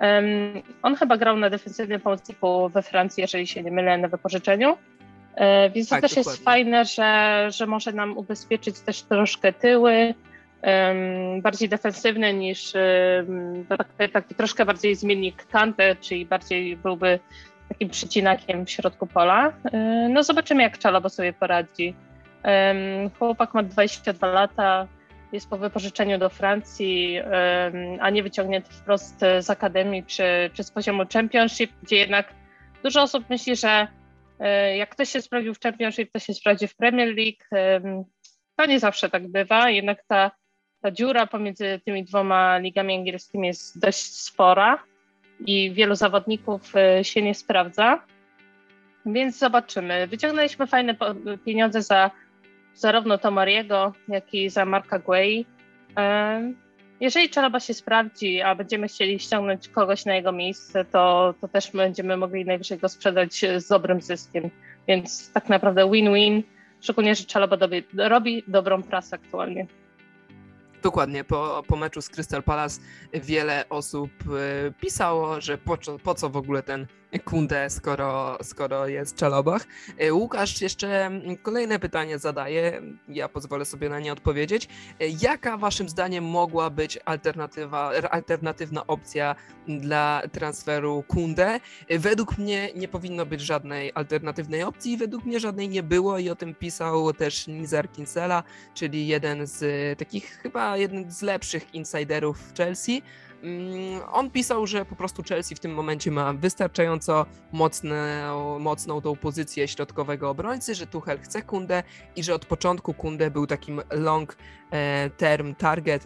Um, on chyba grał na defensywnym pomocniku we Francji, jeżeli się nie mylę, na wypożyczeniu. E, więc tak, to też dokładnie. jest fajne, że, że może nam ubezpieczyć też troszkę tyły. bardziej defensywny niż taki, taki troszkę bardziej zmiennik Kante, czyli bardziej byłby takim przycinakiem w środku pola. No zobaczymy, jak Czaloba sobie poradzi. Chłopak ma 22 lata, jest po wypożyczeniu do Francji, a nie wyciągnięty wprost z akademii czy, czy z poziomu Championship, gdzie jednak dużo osób myśli, że e, jak ktoś się sprawdził w Championship, to się sprawdzi w Premier League. To nie zawsze tak bywa, jednak ta, ta dziura pomiędzy tymi dwoma ligami angielskimi jest dość spora i wielu zawodników e, się nie sprawdza. Więc zobaczymy. Wyciągnęliśmy fajne pieniądze za zarówno Tomariego, jak i za Marka Guay. Jeżeli Czaloba się sprawdzi, a będziemy chcieli ściągnąć kogoś na jego miejsce, to, to też będziemy mogli najwyżej go sprzedać z dobrym zyskiem. Więc tak naprawdę win-win, szczególnie, że Czaloba robi dobrą prasę aktualnie. Dokładnie, po, po meczu z Crystal Palace wiele osób e, pisało, że po, po co w ogóle ten Kunde, skoro, skoro jest w Czalobach. E, Łukasz jeszcze kolejne pytanie zadaje, ja pozwolę sobie na nie odpowiedzieć. E, jaka waszym zdaniem mogła być alternatywa, alternatywna opcja dla transferu Kunde? Według mnie nie powinno być żadnej alternatywnej opcji, według mnie żadnej nie było i o tym pisał też Nizar Kinsella, czyli jeden z takich chyba jeden z lepszych insiderów Chelsea. Mm, on pisał, że po prostu Chelsea w tym momencie ma wystarczająco mocną, mocną tą pozycję środkowego obrońcy, że Tuchel chce Kundę i że od początku Kundę był takim long e, term target,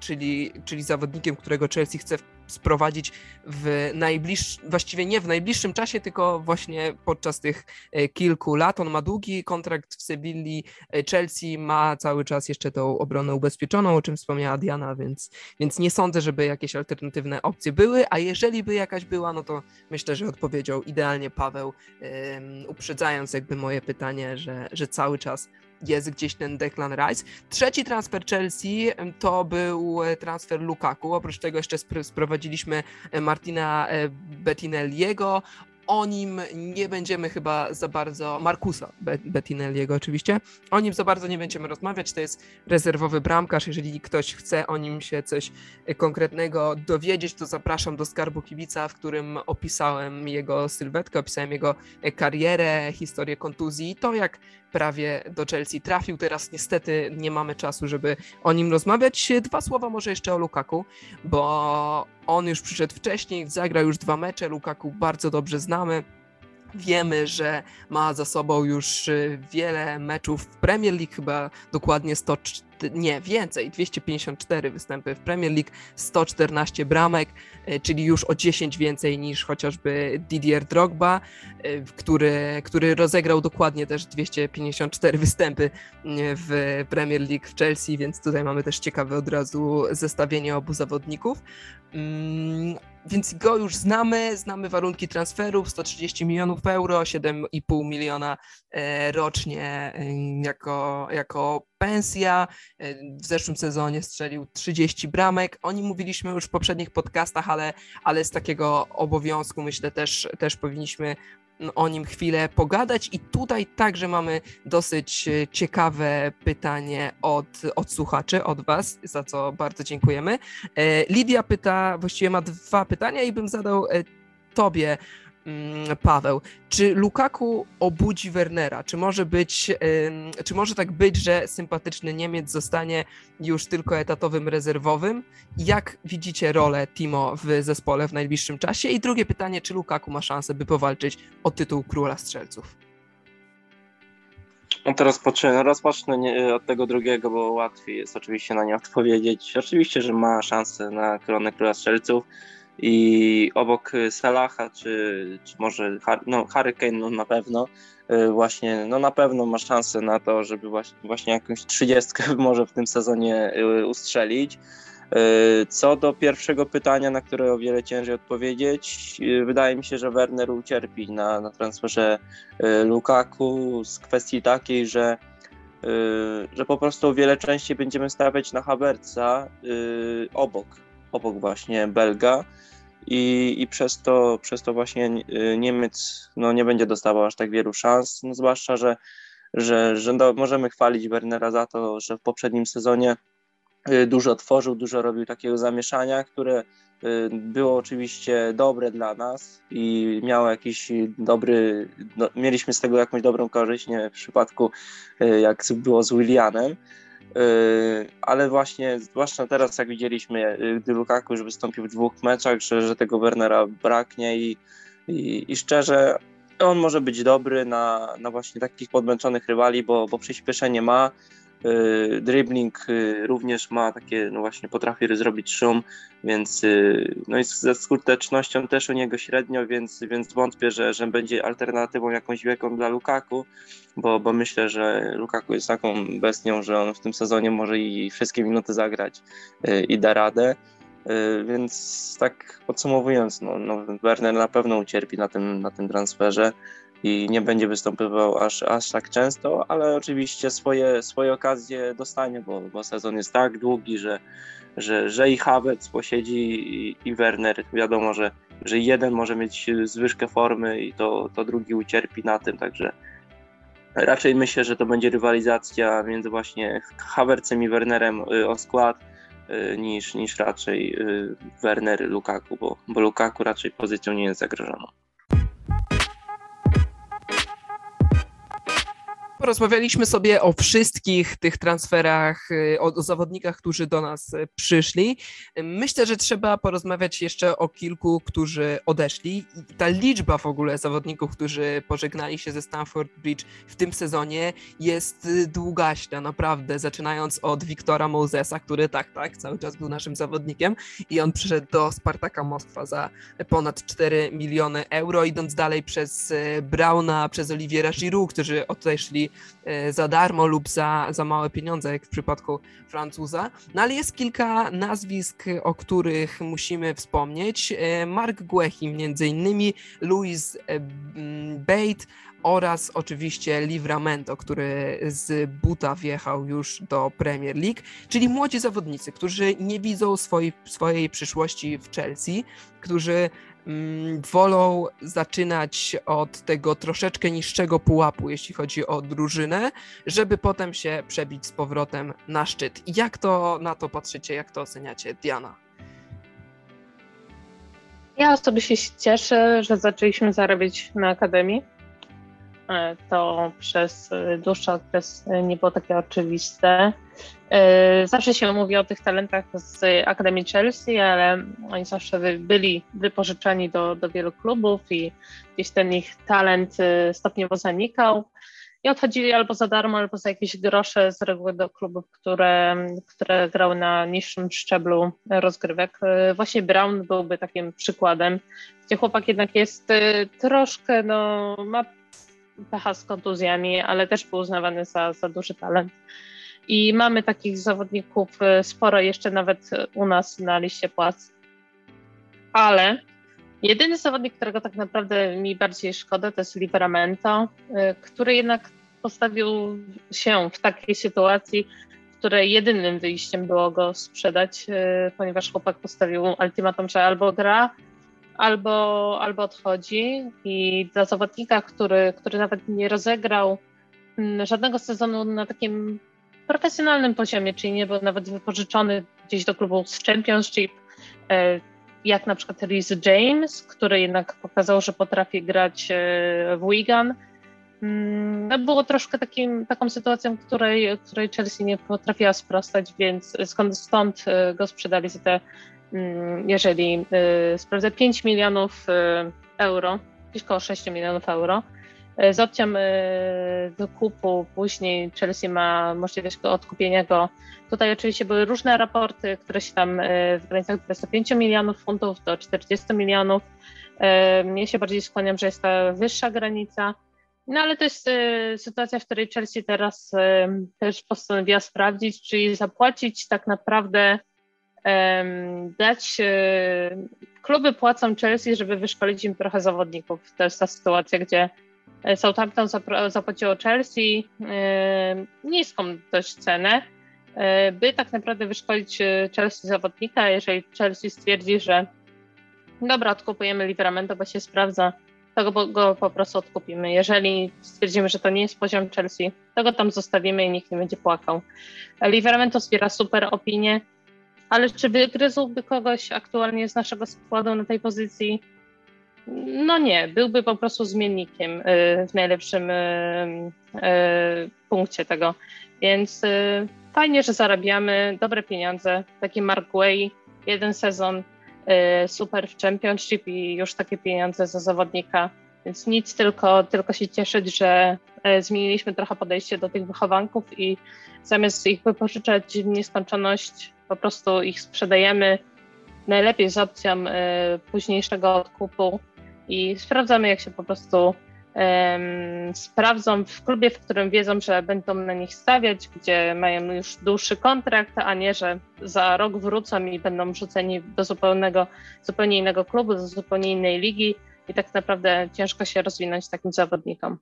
czyli, czyli zawodnikiem, którego Chelsea chce sprowadzić w najbliższym, właściwie nie w najbliższym czasie, tylko właśnie podczas tych e, kilku lat. On ma długi kontrakt w Sevilli, e, Chelsea ma cały czas jeszcze tą obronę ubezpieczoną, o czym wspomniała Diana, więc, więc nie sądzę, żeby jakieś alternatywne opcje były, a jeżeli by jakaś była, no to myślę, że odpowiedział idealnie Paweł, um, uprzedzając jakby moje pytanie, że, że cały czas jest gdzieś ten Declan Rice. Trzeci transfer Chelsea to był e, transfer Lukaku. Oprócz tego jeszcze sprowadziliśmy e, Martina e, Bettinelliego. O nim nie będziemy chyba za bardzo, Markusa Bettinelliego oczywiście, o nim za bardzo nie będziemy rozmawiać, to jest rezerwowy bramkarz, jeżeli ktoś chce o nim się coś konkretnego dowiedzieć, to zapraszam do Skarbu Kibica, w którym opisałem jego sylwetkę, opisałem jego karierę, historię kontuzji. I to jak prawie do Chelsea trafił. Teraz niestety nie mamy czasu, żeby o nim rozmawiać. Dwa słowa może jeszcze o Lukaku, bo on już przyszedł wcześniej, zagrał już dwa mecze. Lukaku bardzo dobrze znamy. Wiemy, że ma za sobą już y, wiele meczów w Premier League, chyba dokładnie 100, nie, więcej, 254 występy w Premier League, 114 bramek, y, czyli już o 10 więcej niż chociażby Didier Drogba, y, który, który rozegrał dokładnie też 254 występy w Premier League w Chelsea, więc tutaj mamy też ciekawe od razu zestawienie obu zawodników. Mm, więc go już znamy, znamy warunki transferów, 130 milionów euro, 7,5 miliona e, rocznie e, jako, jako pensja. E, w zeszłym sezonie strzelił 30 bramek. O nim mówiliśmy już w poprzednich podcastach, ale, ale z takiego obowiązku myślę też, też powinniśmy o nim chwilę pogadać. I tutaj także mamy dosyć e, ciekawe pytanie od, od słuchaczy, od Was, za co bardzo dziękujemy. E, Lidia pyta, właściwie ma dwa pytania i bym zadał Tobie Paweł, czy Lukaku obudzi Wernera? Czy może być, czy może tak być, że sympatyczny Niemiec zostanie już tylko etatowym rezerwowym? Jak widzicie rolę Timo w zespole w najbliższym czasie? I drugie pytanie, czy Lukaku ma szansę, by powalczyć o tytuł króla strzelców? No to rozpocznę od tego drugiego, bo łatwiej jest oczywiście na nie odpowiedzieć. Oczywiście, że ma szansę na koronę króla strzelców i obok Salaha, czy, czy może no, Harry Kane no, na pewno, y, właśnie, no na pewno ma szansę na to, żeby właśnie, właśnie jakąś trzydziestkę może w tym sezonie y, ustrzelić. Y, co do pierwszego pytania, na które o wiele ciężej odpowiedzieć, wydaje mi się, że Werner ucierpi na, na transferze Lukaku z kwestii takiej, że, że po prostu o wiele częściej będziemy stawiać na Havertza obok obok właśnie Belga i, i przez, to, przez to właśnie y, Niemiec no, nie będzie dostawał aż tak wielu szans, no, zwłaszcza, że, że, że do, możemy chwalić Wernera za to, że w poprzednim sezonie dużo tworzył, dużo robił takiego zamieszania, które było oczywiście dobre dla nas i miało jakiś dobry, no, mieliśmy z tego jakąś dobrą korzyść, nie w przypadku jak było z Willianem, ale właśnie, zwłaszcza teraz jak widzieliśmy, gdy Lukaku już wystąpił w dwóch meczach, że, że tego Wernera braknie i, i, i szczerze on może być dobry na, na właśnie takich podmęczonych rywali, bo, bo przyspieszenie ma, yy, dribbling yy, również ma takie, no właśnie potrafi zrobić szum, więc yy, no i ze skutecznością też u niego średnio, więc, więc wątpię, że, że będzie alternatywą jakąś wielką dla Lukaku, bo, bo myślę, że Lukaku jest taką bestią, że on w tym sezonie może i wszystkie minuty zagrać y, i da radę. Y, więc tak podsumowując, no, no Werner na pewno ucierpi na tym, na tym transferze i nie będzie występował aż, aż tak często, ale oczywiście swoje, swoje okazje dostanie, bo, bo sezon jest tak długi, że, że, że i Havertz posiedzi i, i Werner. Wiadomo, że, że jeden może mieć zwyżkę formy i to, to drugi ucierpi na tym, także raczej myślę, że to będzie rywalizacja między właśnie Havertzem i Wernerem y, o skład Y, niż, niż raczej y, Werner Lukaku, bo, bo Lukaku raczej pozycją nie jest zagrożoną. Porozmawialiśmy sobie o wszystkich tych transferach, y, o, o, zawodnikach, którzy do nas y, przyszli. Myślę, że trzeba porozmawiać jeszcze o kilku, którzy odeszli. Ta liczba w ogóle zawodników, którzy pożegnali się ze Stamford Bridge w tym sezonie jest y, długaśna, naprawdę. Zaczynając od Wiktora Mosesa, który tak, tak, cały czas był naszym zawodnikiem i on przyszedł do Spartaka Moskwa za ponad 4 miliony euro, idąc dalej przez Brauna, przez Oliviera Giroud, którzy odeszli za darmo lub za, za małe pieniądze, jak w przypadku Francuza. No ale jest kilka nazwisk, o których musimy wspomnieć. E, Mark Guechin, między innymi Louis e, Bate oraz oczywiście Livramento, który z buta wjechał już do Premier League, czyli młodzi zawodnicy, którzy nie widzą swojej, swojej przyszłości w Chelsea, którzy wolą zaczynać od tego troszeczkę niższego pułapu, jeśli chodzi o drużynę, żeby potem się przebić z powrotem na szczyt. Jak to na to patrzycie, jak to oceniacie, Diana? Ja osobiście się cieszę, że zaczęliśmy zarabiać na Akademii. E, to przez dłuższy okres nie było takie oczywiste. E, zawsze się mówi o tych talentach z Akademii Chelsea, ale oni zawsze byli wypożyczani do, do wielu klubów i gdzieś ten ich talent e, stopniowo zanikał i odchodzili albo za darmo, albo za jakieś grosze z reguły do klubów, które, które grały na niższym szczeblu rozgrywek. Właśnie Brown byłby takim przykładem, gdzie chłopak jednak jest troszkę, no, ma pecha z kontuzjami, ale też był uznawany za, za duży talent. I mamy takich zawodników e, sporo jeszcze nawet u nas na liście płac. Ale jedyny zawodnik, którego tak naprawdę mi bardziej szkoda, to jest Liveramento, e, który jednak postawił się w takiej sytuacji, w której jedynym wyjściem było go sprzedać, e, ponieważ chłopak postawił ultimatum, że albo gra, albo, albo odchodzi. I dla zawodnika, który, który nawet nie rozegrał mm, żadnego sezonu na takim profesjonalnym poziomie, czyli nie był nawet wypożyczony gdzieś do klubu z Championship, e, jak na przykład Reese James, który jednak pokazał, że potrafi grać e, w Wigan. Mm, no było troszkę takim, taką sytuacją, której, której Chelsea nie potrafiła sprostać, więc skąd, stąd e, go sprzedali za te jeżeli y, sprawdzę 5 milionów y, euro, gdzieś około 6 milionów euro, y, z opcją wykupu później Chelsea ma możliwość odkupienia go. Tutaj oczywiście były różne raporty, które się tam w granicach 25 milionów funtów do 40 milionów. Mnie się bardziej skłaniam, że jest ta wyższa granica. No ale to jest sytuacja, w której Chelsea teraz też postanowiła sprawdzić, czyli zapłacić tak naprawdę dać. E, kluby płacą Chelsea, żeby wyszkolić im trochę zawodników. To jest ta sytuacja, gdzie e, Southampton zapłaciło Chelsea niską dość cenę, e, by tak naprawdę wyszkolić Chelsea zawodnika. Jeżeli Chelsea stwierdzi, że dobra, odkupujemy Liveramento, bo się sprawdza to go, go po prostu odkupimy. Jeżeli stwierdzimy, że to nie jest poziom Chelsea, to go tam zostawimy i nikt nie będzie płakał. Livermento zbiera super opinie, ale czy wygryzłby kogoś aktualnie z naszego składu na tej pozycji? No nie, byłby po prostu zmiennikiem y, w najlepszym y, y, punkcie tego. Więc fajnie, że zarabiamy dobre pieniądze. Taki Mark Way, jeden sezon super w Championship i już takie pieniądze za zawodnika. Więc nic, tylko, tylko się cieszyć, że zmieniliśmy trochę podejście do tych wychowanków i zamiast ich wypożyczać w nieskończoność, po prostu ich sprzedajemy najlepiej z opcją późniejszego odkupu i sprawdzamy, jak się po prostu sprawdzą w klubie, w którym wiedzą, że będą na nich stawiać, gdzie mają już dłuższy kontrakt, a nie, że za rok wrócą i będą wrzuceni do zupełnego, zupełnie innego klubu, do zupełnie innej ligi i tak naprawdę ciężko się rozwinąć takim zawodnikom.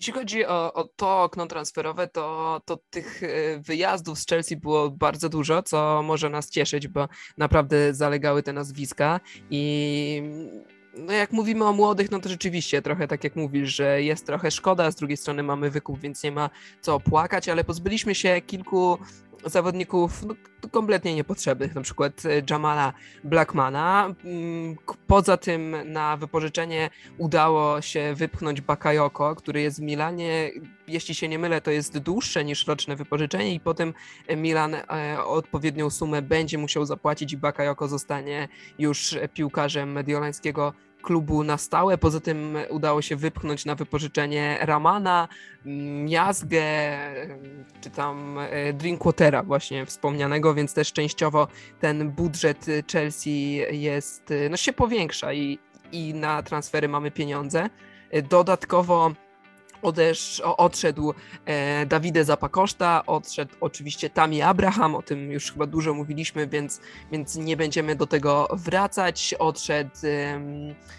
Jeśli chodzi o, o, to okno transferowe, to, to tych e, wyjazdów z Chelsea było bardzo dużo, co może nas cieszyć, bo naprawdę zalegały te nazwiska. I no jak mówimy o młodych, no to rzeczywiście trochę tak jak mówisz, że jest trochę szkoda, z drugiej strony mamy wykup, więc nie ma co płakać, ale pozbyliśmy się kilku zawodników no, kompletnie niepotrzebnych, na przykład e, Jamala Blackmana. Mm, poza tym na wypożyczenie udało się wypchnąć Bakayoko, który jest w Milanie, jeśli się nie mylę, to jest dłuższe niż roczne wypożyczenie i potem Milan e, odpowiednią sumę będzie musiał zapłacić i Bakayoko zostanie już piłkarzem mediolańskiego klubu na stałe. Poza tym udało się wypchnąć na wypożyczenie Ramana, Miazgę, czy tam e, Drinkwatera właśnie wspomnianego, więc też częściowo ten budżet Chelsea jest, no się powiększa i, i na transfery mamy pieniądze. Dodatkowo Odesz, odszedł e, Dawide Zapakoszta, odszedł oczywiście Tami Abraham, o tym już chyba dużo mówiliśmy, więc, więc nie będziemy do tego wracać. Odszedł, e,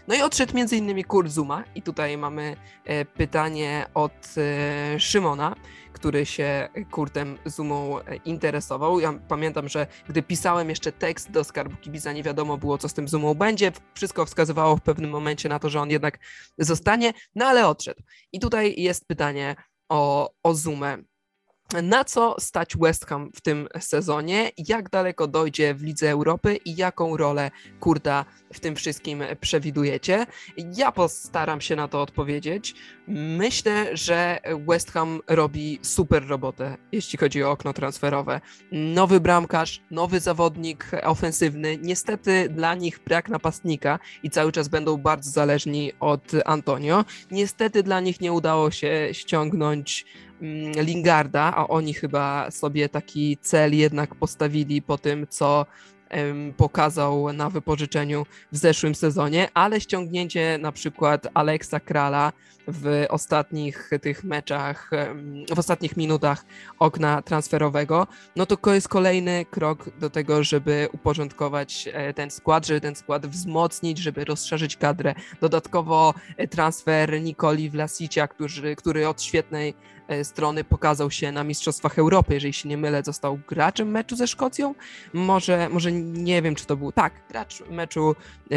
no i odszedł między innymi Kurt Zuma i tutaj mamy e, pytanie od e, Szymona który się Kurtem Zumą e, interesował. Ja pamiętam, że gdy pisałem jeszcze tekst do Skarbu Kibiza, nie wiadomo było, co z tym Zumą będzie. Wszystko wskazywało w pewnym momencie na to, że on jednak zostanie, no ale odszedł. I tutaj jest pytanie o, o Zumę. Na co stać West Ham w tym sezonie? Jak daleko dojdzie w Lidze Europy i jaką rolę Kurta w tym wszystkim przewidujecie? Ja postaram się na to odpowiedzieć. Myślę, że West Ham robi super robotę, jeśli chodzi o okno transferowe. Nowy bramkarz, nowy zawodnik ofensywny. Niestety dla nich brak napastnika i cały czas będą bardzo zależni od Antonio. Niestety dla nich nie udało się ściągnąć Lingarda, a oni chyba sobie taki cel jednak postawili po tym, co pokazał na wypożyczeniu w zeszłym sezonie, ale ściągnięcie na przykład Aleksa Krala w ostatnich tych meczach, w ostatnich minutach okna transferowego, no to jest kolejny krok do tego, żeby uporządkować e, ten skład, żeby ten skład wzmocnić, żeby rozszerzyć kadrę. Dodatkowo e, transfer Nikoli Vlasicia, który, który od świetnej strony pokazał się na Mistrzostwach Europy, jeżeli się nie mylę, został graczem meczu ze Szkocją. Może, może nie wiem, czy to był tak, gracz meczu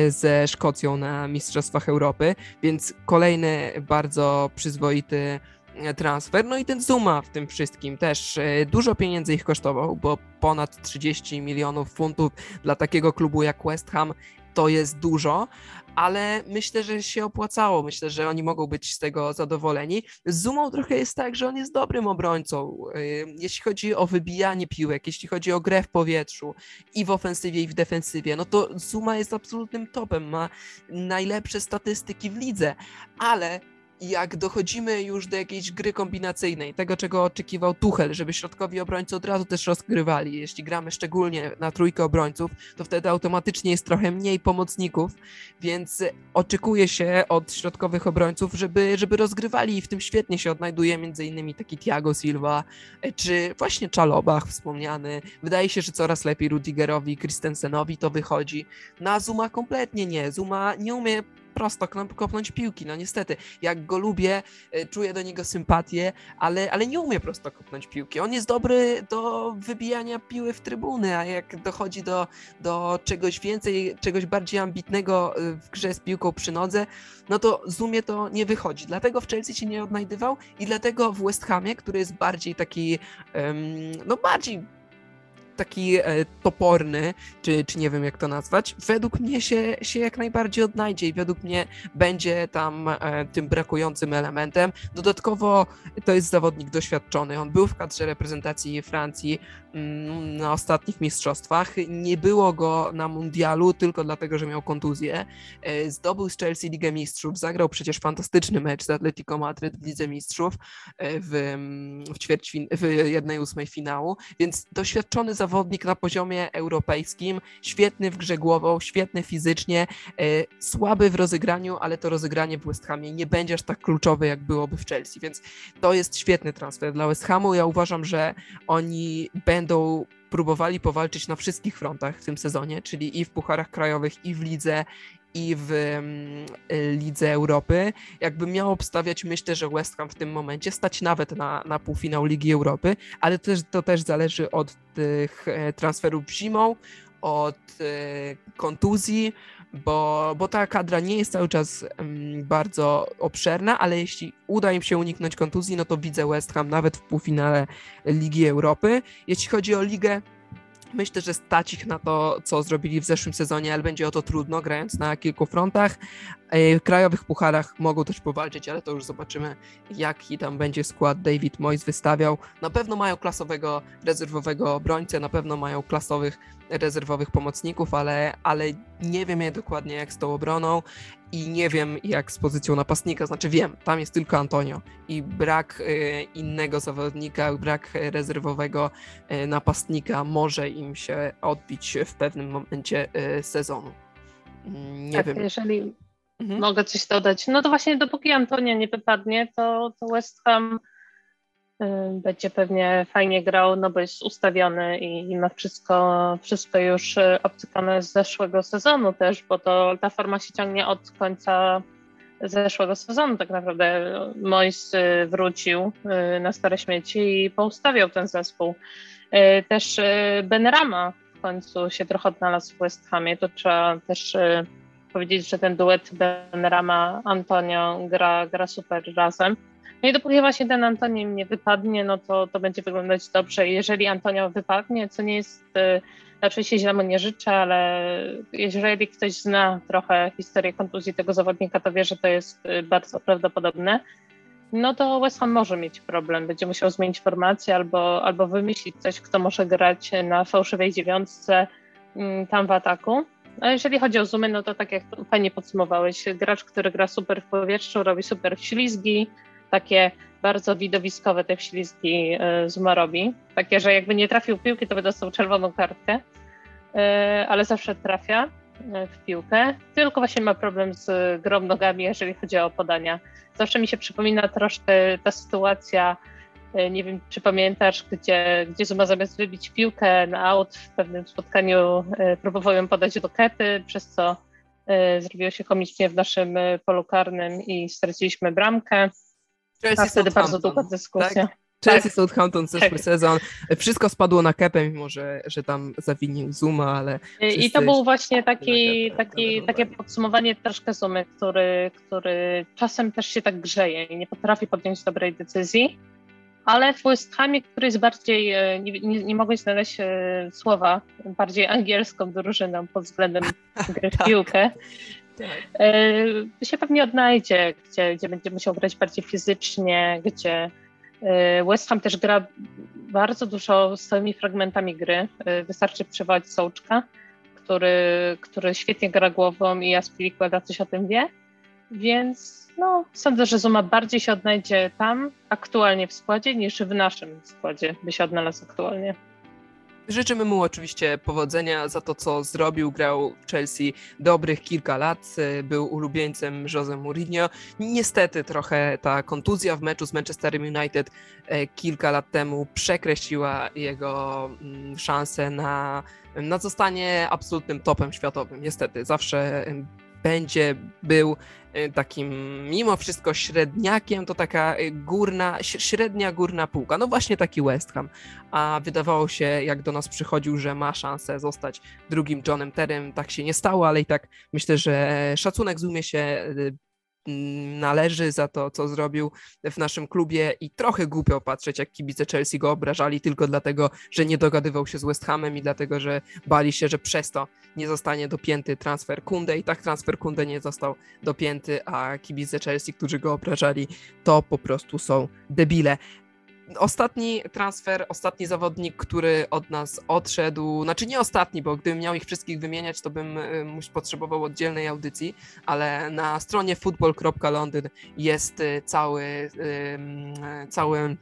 ze Szkocją na Mistrzostwach Europy, więc kolejny bardzo przyzwoity e, transfer. No i ten Zuma w tym wszystkim też e, dużo pieniędzy ich kosztował, bo ponad 30 milionów funtów dla takiego klubu jak West Ham to jest dużo, ale myślę, że się opłacało. Myślę, że oni mogą być z tego zadowoleni. Z Zumą trochę jest tak, że on jest dobrym obrońcą. E, jeśli chodzi o wybijanie piłek, jeśli chodzi o grę w powietrzu i w ofensywie, i w defensywie, no to Zuma jest absolutnym topem. Ma najlepsze statystyki w lidze, ale jak dochodzimy już do jakiejś gry kombinacyjnej, tego czego oczekiwał Tuchel, żeby środkowi obrońcy od razu też rozgrywali. Jeśli gramy szczególnie na trójkę obrońców, to wtedy automatycznie jest trochę mniej pomocników, więc oczekuje się od środkowych obrońców, żeby, żeby rozgrywali i w tym świetnie się odnajduje między innymi taki Thiago Silva, czy właśnie Czalobach wspomniany. Wydaje się, że coraz lepiej Rudigerowi, Christensenowi to wychodzi. Na Zuma kompletnie nie. Zuma nie umie prosto kopnąć piłki. No niestety, jak go lubię, e, czuję do niego sympatię, ale, ale nie umie prosto kopnąć piłki. On jest dobry do wybijania piły w trybuny, a jak dochodzi do, do czegoś więcej, czegoś bardziej ambitnego e, w grze z piłką przy nodze, no to Zumie to nie wychodzi. Dlatego w Chelsea się nie odnajdywał i dlatego w West Hamie, który jest bardziej taki, no bardziej taki e, toporny, czy, czy nie wiem jak to nazwać, według mnie się, się jak najbardziej odnajdzie i według mnie będzie tam e, tym brakującym elementem. Dodatkowo to jest zawodnik doświadczony. On był w kadrze reprezentacji Francji mm, na ostatnich mistrzostwach. Nie było go na mundialu tylko dlatego, że miał kontuzję. E, zdobył z Chelsea Ligę Mistrzów, zagrał przecież fantastyczny mecz z Atletico Madryt w Lidze Mistrzów w, w, ćwierćfin- w jednej ósmej finału, więc doświadczony zawodnik zawodnik na poziomie europejskim, świetny w grze głową, świetny fizycznie, e, słaby w rozegraniu, ale to rozegranie w West Hamie nie będzie aż tak kluczowe, jak byłoby w Chelsea, więc to jest świetny transfer dla West Hamu. Ja uważam, że oni będą próbowali powalczyć na wszystkich frontach w tym sezonie, czyli i w pucharach krajowych, i w lidze, i w mm, Lidze Europy. Jakby miał obstawiać, myślę, że West Ham w tym momencie stać nawet na, na półfinał Ligi Europy, ale też, to też zależy od tych e, transferów zimą, od e, kontuzji, bo, bo ta kadra nie jest cały czas bardzo obszerna, ale jeśli uda im się uniknąć kontuzji, no to widzę West Ham nawet w półfinale Ligi Europy. Jeśli chodzi o ligę, Myślę, że stać ich na to, co zrobili w zeszłym sezonie, ale będzie o to trudno, grając na kilku frontach. E, w krajowych pucharach mogą też powalczyć, ale to już zobaczymy, jaki tam będzie skład David Moyes wystawiał. Na pewno mają klasowego rezerwowego obrońcę, na pewno mają klasowych rezerwowych pomocników, ale, ale nie wiem dokładnie jak z tą obroną i nie wiem jak z pozycją napastnika, znaczy wiem, tam jest tylko Antonio i brak y, innego zawodnika, brak rezerwowego y, napastnika może im się odbić w pewnym momencie sezonu. Mm, nie tak, wiem. Jeżeli mhm. mogę coś dodać, no to właśnie dopóki Antonio nie wypadnie, to, to West Ham będzie pewnie fajnie grał, no bo jest ustawiony i, ma wszystko, wszystko już y, obcykane z zeszłego sezonu też, bo to ta forma się ciągnie od końca zeszłego sezonu tak naprawdę. Mois y, wrócił na stare śmieci i poustawiał ten zespół. Też Benrama w końcu się trochę odnalazł w West Hamie, to trzeba też powiedzieć, że ten duet Benrama-Antonio gra, gra super razem. No i dopóki właśnie ten Antonio nie wypadnie, no to, to będzie wyglądać dobrze. Jeżeli Antonio wypadnie, co nie jest, y, oczywiście źle mu nie życzę, ale jeżeli ktoś zna trochę historię kontuzji tego zawodnika, to wie, że to jest y, bardzo prawdopodobne. No to West Ham może mieć problem. Będzie musiał zmienić formację albo, albo wymyślić coś, kto może grać na fałszywej dziewiątce mm, tam w ataku. A jeżeli chodzi o zoomy, no to tak jak fajnie podsumowałeś, gracz, który gra super w powietrzu, robi super ślizgi, takie bardzo widowiskowe te wślizgi e, Zuma robi. Takie, że jakby nie trafił piłki, to by dostał czerwoną kartkę, e, ale zawsze trafia e, w piłkę. Tylko właśnie ma problem z grą nogami, jeżeli chodzi o podania. Zawsze mi się przypomina troszkę ta sytuacja, nie wiem, czy pamiętasz, gdzie, gdzie Zuma zamiast wybić piłkę na aut w pewnym spotkaniu próbował ją podać do kety, przez co zrobiło się komicznie w naszym polu karnym i straciliśmy bramkę. Chelsea, A wtedy bardzo długa dyskusja. Tak? Chelsea, tak. Southampton zeszły tak. sezon. Wszystko spadło na kepę, mimo że, że tam zawinił Zuma, ale... I to był właśnie taki, taki, takie podsumowanie troszkę Zumy, który, który czasem też się tak grzeje i nie potrafi podjąć dobrej decyzji, ale w West Hamie, który jest bardziej, e, nie, nie, nie mogę znaleźć e, słowa, bardziej angielską drużyną pod względem gry w tak. piłkę, tak. E, się pewnie odnajdzie, gdzie, gdzie będzie musiał grać bardziej fizycznie, gdzie e, West Ham też gra bardzo dużo stałymi fragmentami gry. E, wystarczy przywołać Sołczka, który, który świetnie gra głową i Aspilicueta coś o tym wie. Więc no, sądzę, że Zuma bardziej się odnajdzie tam aktualnie w składzie niż w naszym składzie by się odnalazł aktualnie. Życzymy mu oczywiście powodzenia za to, co zrobił. Grał w Chelsea dobrych kilka lat, e, był ulubieńcem Jose Mourinho. Niestety trochę ta kontuzja w meczu z Manchesterem United e, kilka lat temu przekreśliła jego mm, szanse na, na zostanie absolutnym topem światowym. Niestety, zawsze będzie był Y, takim mimo wszystko średniakiem, to taka y, górna, średnia górna półka. No właśnie taki West Ham. A wydawało się, jak do nas przychodził, że ma szansę zostać drugim Johnem Terem. Tak się nie stało, ale i tak myślę, że szacunek zumie się y, należy za to, co zrobił w naszym klubie i trochę głupio patrzeć, jak kibice Chelsea go obrażali tylko dlatego, że nie dogadywał się z West Hamem i dlatego, że bali się, że przez to nie zostanie dopięty transfer Kunde i tak transfer Kunde nie został dopięty, a kibice Chelsea, którzy go obrażali, to po prostu są debile. Ostatni transfer, ostatni zawodnik, który od nas odszedł, znaczy nie ostatni, bo gdybym miał ich wszystkich wymieniać, to bym y, potrzebował oddzielnej audycji, ale na stronie football.londyn jest y, cały, cały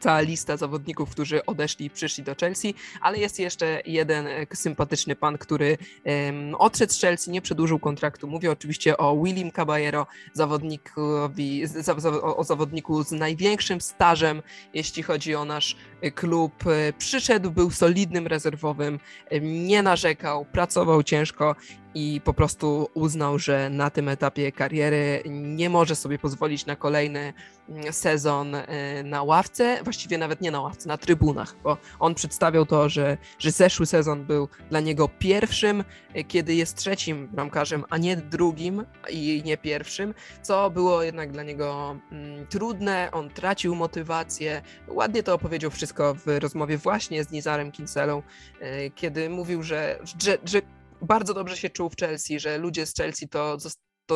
cała lista zawodników, którzy odeszli i przyszli do Chelsea, ale jest jeszcze jeden e, sympatyczny pan, który um, odszedł z Chelsea, nie przedłużył kontraktu. Mówię oczywiście o Willim Caballero, zawodnikowi, za, za, o zawodniku z największym stażem, jeśli chodzi o nasz e, klub. E, przyszedł, był solidnym rezerwowym, nie narzekał, pracował ciężko i po prostu uznał, że na tym etapie kariery nie może sobie pozwolić na kolejny mm, sezon y, na ławce, właściwie nawet nie na ławce, na trybunach, bo on przedstawiał to, że, że zeszły sezon był dla niego pierwszym, y, kiedy jest trzecim bramkarzem, a nie drugim i nie pierwszym, co było jednak dla niego mm, trudne, on tracił motywację. Ładnie to opowiedział wszystko w rozmowie właśnie z Nizarem Kinselą, y, kiedy mówił, że, że, że bardzo dobrze się czuł w Chelsea, że ludzie z Chelsea to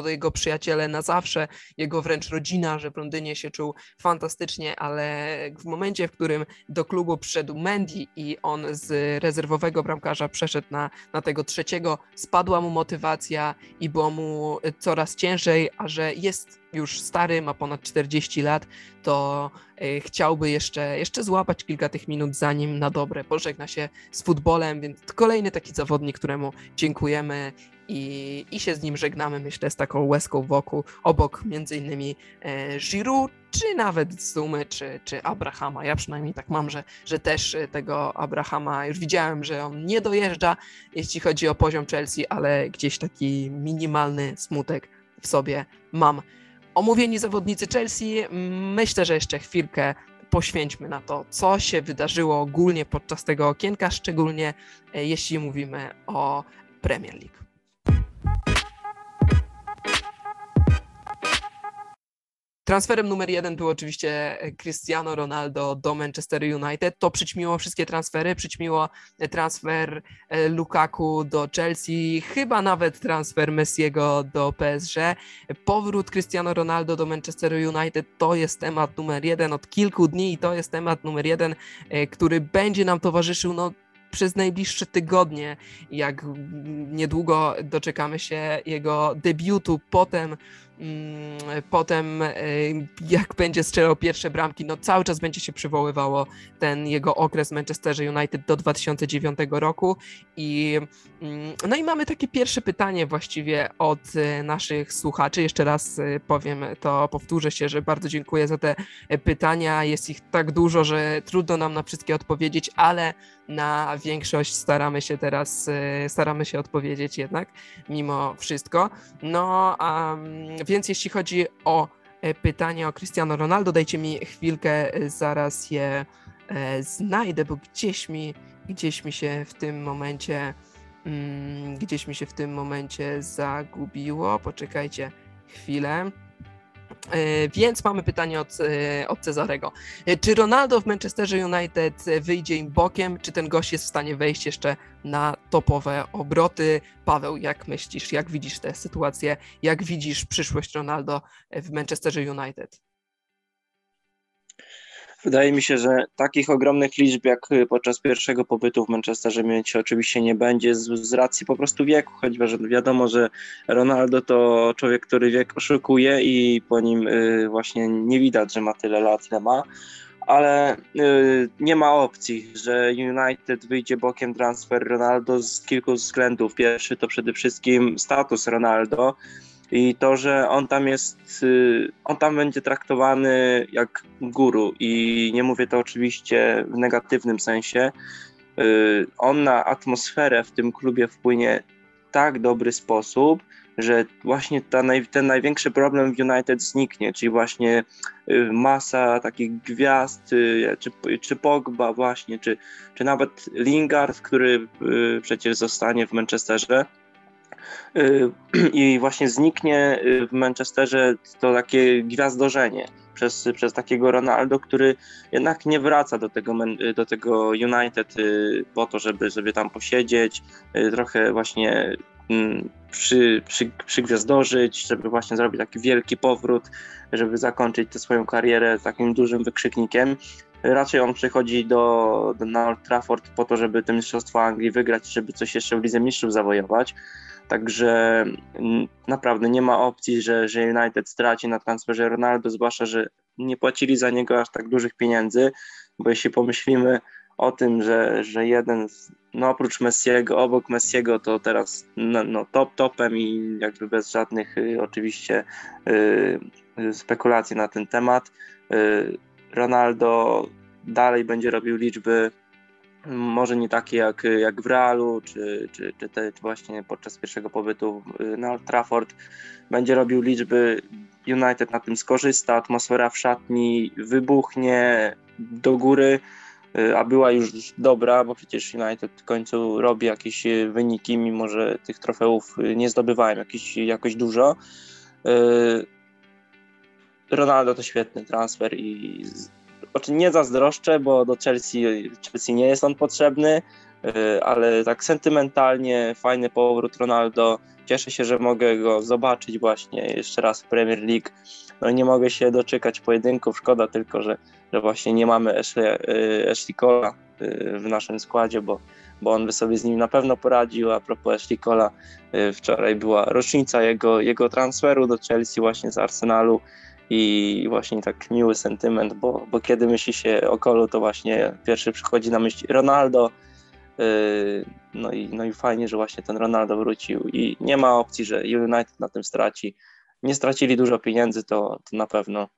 to jego przyjaciele na zawsze, jego wręcz rodzina, że w Londynie się czuł fantastycznie, ale w momencie, w którym do klubu przyszedł Mendy i on z rezerwowego bramkarza przeszedł na, na tego trzeciego, spadła mu motywacja i było mu coraz ciężej, a że jest już stary, ma ponad 40 lat, to e, chciałby jeszcze, jeszcze złapać kilka tych minut, zanim na dobre pożegna się z futbolem, więc kolejny taki zawodnik, któremu dziękujemy i, i się z nim żegnamy, myślę, z taką łezką wokół, obok między innymi e, czy nawet Zumy, czy, czy Abrahama. Ja przynajmniej tak mam, że, że też e, tego Abrahama już widziałem, że on nie dojeżdża, jeśli chodzi o poziom Chelsea, ale gdzieś taki minimalny smutek w sobie mam. Omówieni zawodnicy Chelsea, myślę, że jeszcze chwilkę poświęćmy na to, co się wydarzyło ogólnie podczas tego okienka, szczególnie e, jeśli mówimy o Premier League. Transferem numer jeden był oczywiście e, Cristiano Ronaldo do Manchester United. To przyćmiło wszystkie transfery, przyćmiło e, transfer e, Lukaku do Chelsea, chyba nawet transfer Messiego do PSG. Powrót Cristiano Ronaldo do Manchester United to jest temat numer jeden od kilku dni i to jest temat numer jeden, który będzie nam towarzyszył no, przez najbliższe tygodnie, jak niedługo doczekamy się jego debiutu, potem Mm, potem, e, jak będzie strzelał pierwsze bramki, no cały czas będzie się przywoływało ten jego okres w Manchesterze United do 2009 roku. I, mm, no i mamy takie pierwsze pytanie właściwie od e, naszych słuchaczy. Jeszcze raz e, powiem to, powtórzę się, że bardzo dziękuję za te pytania. Jest ich tak dużo, że trudno nam na wszystkie odpowiedzieć, ale na większość staramy się teraz, staramy się odpowiedzieć jednak, mimo wszystko. No, um, więc jeśli chodzi o e, pytanie o Cristiano Ronaldo, dajcie mi chwilkę, e, zaraz je e, znajdę, bo gdzieś mi, gdzieś mi się w tym momencie, mm, gdzieś mi się w tym momencie zagubiło. Poczekajcie chwilę. E, więc mamy pytanie od, e, od Cezarego. E, czy Ronaldo w Manchesterze United wyjdzie im bokiem, czy ten gość jest w stanie wejść jeszcze na topowe obroty? Paweł, jak myślisz, jak widzisz tę sytuację, jak widzisz przyszłość Ronaldo w Manchesterze United? Wydaje mi się, że takich ogromnych liczb jak y, podczas pierwszego pobytu w Manchesterze mieć oczywiście nie będzie z, z racji po prostu wieku, choćby wiadomo, że Ronaldo to człowiek, który wiek oszukuje i po nim y, właśnie nie widać, że ma tyle lat, ile ma ale y, nie ma opcji, że United wyjdzie bokiem transfer Ronaldo z kilku względów. Pierwszy to przede wszystkim status Ronaldo i to, że on tam jest, y, on tam będzie traktowany jak guru. I nie mówię to oczywiście w negatywnym sensie. Y, on na atmosferę w tym klubie wpłynie tak dobry sposób, że właśnie naj, ten największy problem w United zniknie, czyli właśnie y, masa takich gwiazd, czy, czy Pogba właśnie, czy, czy nawet Lingard, który przecież zostanie w Manchesterze, i właśnie zniknie w Manchesterze to takie gwiazdorzenie przez, przez takiego Ronaldo, który jednak nie wraca do tego, do tego United po to, żeby, żeby tam posiedzieć, trochę właśnie Mm, przy, przy, przygwiazdorzyć, żeby właśnie zrobić taki wielki powrót, żeby zakończyć tę swoją karierę takim dużym wykrzyknikiem. Raczej on przychodzi do, do, Old Trafford po to, żeby to Mistrzostwo Anglii wygrać, żeby coś jeszcze w Lidze Mistrzów zawojować. Także naprawdę nie ma opcji, że, że United straci na transferze Ronaldo, zwłaszcza, że nie płacili za niego aż tak dużych pieniędzy, bo jeśli pomyślimy o tym, że, że jeden, z, no oprócz Messiego, obok Messiego to teraz no, no top topem i jakby bez żadnych y, oczywiście y, spekulacji na ten temat. Y, Ronaldo dalej będzie robił liczby może nie takie jak, jak w Realu, czy, czy, czy, te, czy właśnie podczas pierwszego pobytu y, na Old Trafford. Będzie robił liczby, United na tym skorzysta, atmosfera w szatni wybuchnie do góry. Y, a była już dobra, bo przecież United w końcu robi jakieś y, wyniki, mimo że tych trofeów nie zdobywałem jakiś, jakoś dużo. Ronaldo to świetny transfer i znaczy nie zazdroszczę, bo do Chelsea, Chelsea nie jest on potrzebny, ale tak sentymentalnie fajny powrót Ronaldo. Cieszę się, że mogę go zobaczyć właśnie jeszcze raz w Premier League. No i nie mogę się doczekać pojedynków. Szkoda tylko, że że właśnie nie mamy Ashley, y, Ashley Cola y, w naszym składzie, bo, bo on by sobie z nim na pewno poradził. A propos Ashley Cola, y, wczoraj była rocznica jego, jego transferu do Chelsea właśnie z Arsenalu i właśnie tak miły sentyment, bo, bo kiedy myśli się o Kolu, to właśnie pierwszy przychodzi na myśl Ronaldo, no i, no i fajnie, że właśnie ten Ronaldo wrócił. I nie ma opcji, że United na tym straci. Nie stracili dużo pieniędzy, to, to na pewno